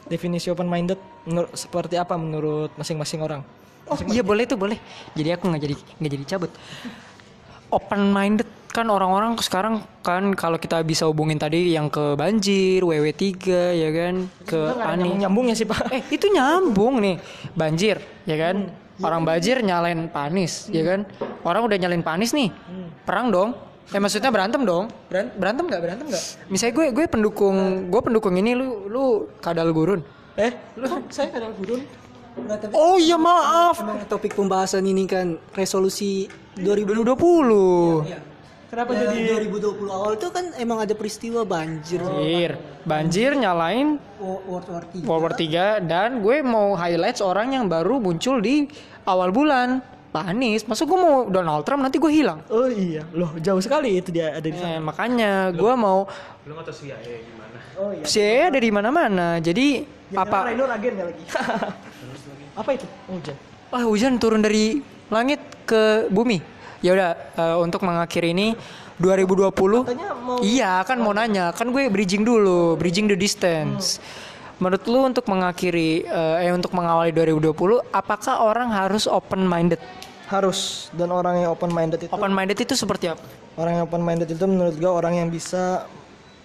Definisi open minded menurut seperti apa menurut masing-masing orang? Oh iya boleh tuh boleh. Jadi aku nggak jadi nggak jadi cabut. Open minded kan orang-orang sekarang kan kalau kita bisa hubungin tadi yang ke banjir, WW3 ya kan, ke Ani. Nyambungnya sih, Pak. Eh itu nyambung nih banjir ya kan. Orang banjir nyalain panis ya kan. Orang udah nyalain panis nih. Perang dong. Eh maksudnya berantem dong. Beran- berantem nggak berantem nggak? Misalnya gue gue pendukung gue pendukung ini lu lu kadal gurun. Eh, lu saya kadang gurun. Oh iya maaf. Emang topik pembahasan ini kan resolusi 2020. Kenapa Ya, jadi 2020 awal itu kan emang ada peristiwa banjir Banjir. Banjir nyalain World War III. World War 3 dan gue mau highlight seorang yang baru muncul di awal bulan. Pak Anies, masa gue mau Donald Trump nanti gue hilang. Oh iya, loh jauh sekali itu dia ada di sana. Eh, makanya gue mau belum atau CIA gimana? Oh iya. saya ada di mana-mana. Jadi apa? Rainur agen ya lagi. apa itu? Hujan. Wah hujan turun dari langit ke bumi. Ya udah eh, untuk mengakhiri ini 2020. Katanya mau Iya kan mau nanya kan gue bridging dulu, bridging the distance. Menurut lu untuk mengakhiri eh, eh untuk mengawali 2020 apakah orang harus open minded? harus dan orang yang open minded itu Open minded itu seperti apa? orang yang open minded itu menurut gue orang yang bisa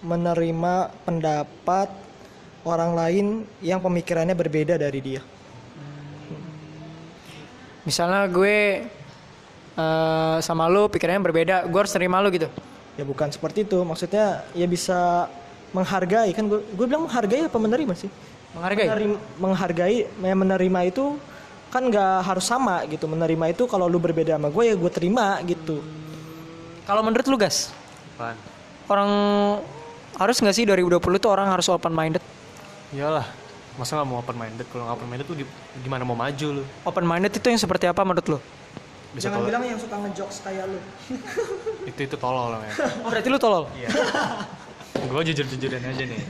menerima pendapat orang lain yang pemikirannya berbeda dari dia. Misalnya gue eh, sama lu pikirannya berbeda, gue harus terima lu gitu. Ya bukan seperti itu, maksudnya ya bisa menghargai kan gue gue bilang menghargai apa menerima sih? Menghargai. Menerim- menghargai, ya menerima itu kan nggak harus sama gitu. Menerima itu kalau lu berbeda sama gue ya gue terima gitu. Kalau menurut lu gas, Apaan? orang harus nggak sih 2020 tuh orang harus open minded? Iyalah. Masa nggak mau open minded? Kalau nggak open minded gi- gimana mau maju lu? Open minded itu yang seperti apa menurut lu? Bisa tolol. yang suka ngejokes kayak lu. Itu itu tolol namanya. Oh, berarti lu tolol. Iya. gue jujur jujuran aja nih.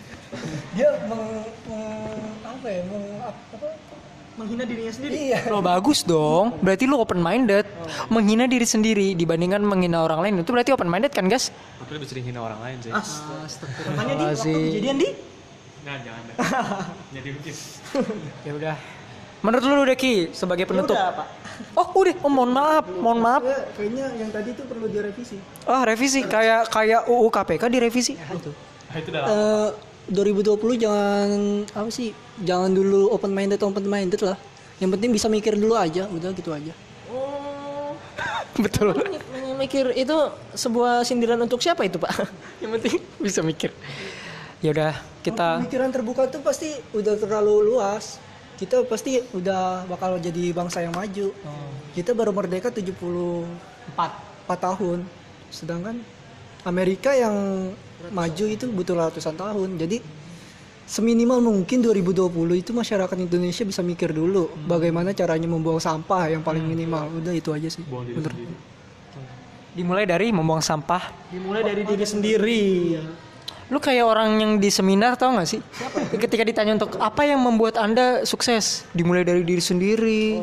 Dia meng, meng- apa ya? Meng, apa? Menghina dirinya sendiri. Iya. Lo bagus dong. Berarti lu open minded. Menghina diri sendiri dibandingkan menghina orang lain itu berarti open minded kan, guys? Tapi lebih sering hina orang lain sih. Makanya di waktu kejadian di Nah jangan deh. Jadi bikin. Ya udah. Menurut lu udah Ki sebagai penutup. udah, Pak. Oh, udah. Oh, mohon maaf. Mohon maaf. Ya, kayaknya yang tadi itu perlu direvisi. Ah, revisi kayak kayak UU KPK direvisi. Nah, itu udah Eh 2020 jangan apa sih? Jangan dulu open minded open minded lah. Yang penting bisa mikir dulu aja, udah gitu aja. Oh, Betul. mikir itu sebuah sindiran untuk siapa itu, Pak? Yang penting bisa mikir. Ya udah, kita Pemikiran terbuka tuh pasti udah terlalu luas. Kita pasti udah bakal jadi bangsa yang maju. Kita baru merdeka 74 4 tahun. Sedangkan Amerika yang maju itu butuh ratusan tahun. Jadi seminimal mungkin 2020 itu masyarakat Indonesia bisa mikir dulu bagaimana caranya membuang sampah yang paling minimal. Udah itu aja sih. Menurut dimulai dari membuang sampah. Dimulai dari diri sendiri. Lu kayak orang yang di seminar tau gak sih? Ketika ditanya untuk apa yang membuat anda sukses, dimulai dari diri sendiri,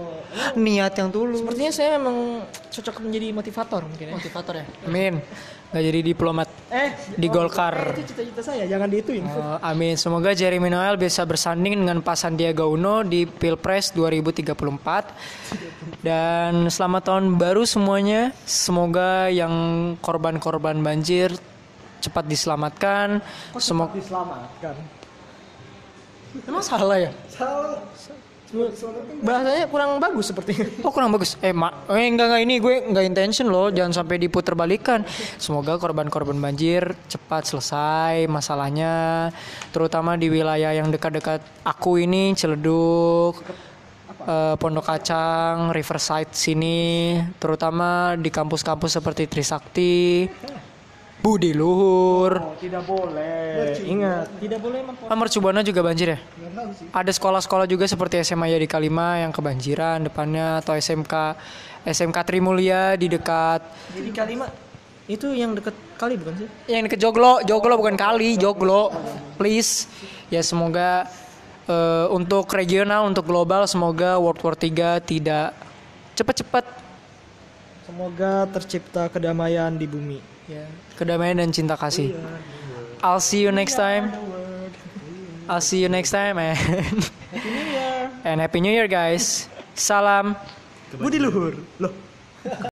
niat yang tulus. Sepertinya saya memang cocok menjadi motivator mungkin ya. Motivator ya. Amin. Gak jadi diplomat Eh, di Golkar. itu cita-cita saya, jangan diituin. Oh, amin. Semoga Jeremy Noel bisa bersanding dengan Pak Sandiaga Uno di Pilpres 2034. Dan selamat tahun baru semuanya. Semoga yang korban-korban banjir cepat diselamatkan. Semoga Diselamatkan. Emang salah ya? Salah. Bahasanya kurang bagus sepertinya. Oh kurang bagus. Eh, ma eh enggak enggak ini gue enggak intention loh, jangan sampai diputer balikan. Semoga korban-korban banjir cepat selesai masalahnya, terutama di wilayah yang dekat-dekat aku ini Ciledug, eh, Pondok Kacang, Riverside sini, terutama di kampus-kampus seperti Trisakti, Budi Luhur, Tidak boleh. Ingat, tidak boleh mempo- Ah, Mercubuana juga banjir ya? Ada sekolah-sekolah juga seperti SMA Yadi Kalima yang kebanjiran depannya atau SMK SMK Trimulya di dekat Jadi kalimat itu yang dekat kali bukan sih? yang deket Joglo, Joglo bukan kali, Joglo. Please. Ya semoga eh, untuk regional, untuk global semoga World War 3 tidak cepat-cepat Semoga tercipta kedamaian di bumi. ya, kedamaian dan cinta kasih. I'll see you next time. I'll see you next time and and happy new year guys. Salam Budi luhur. Loh.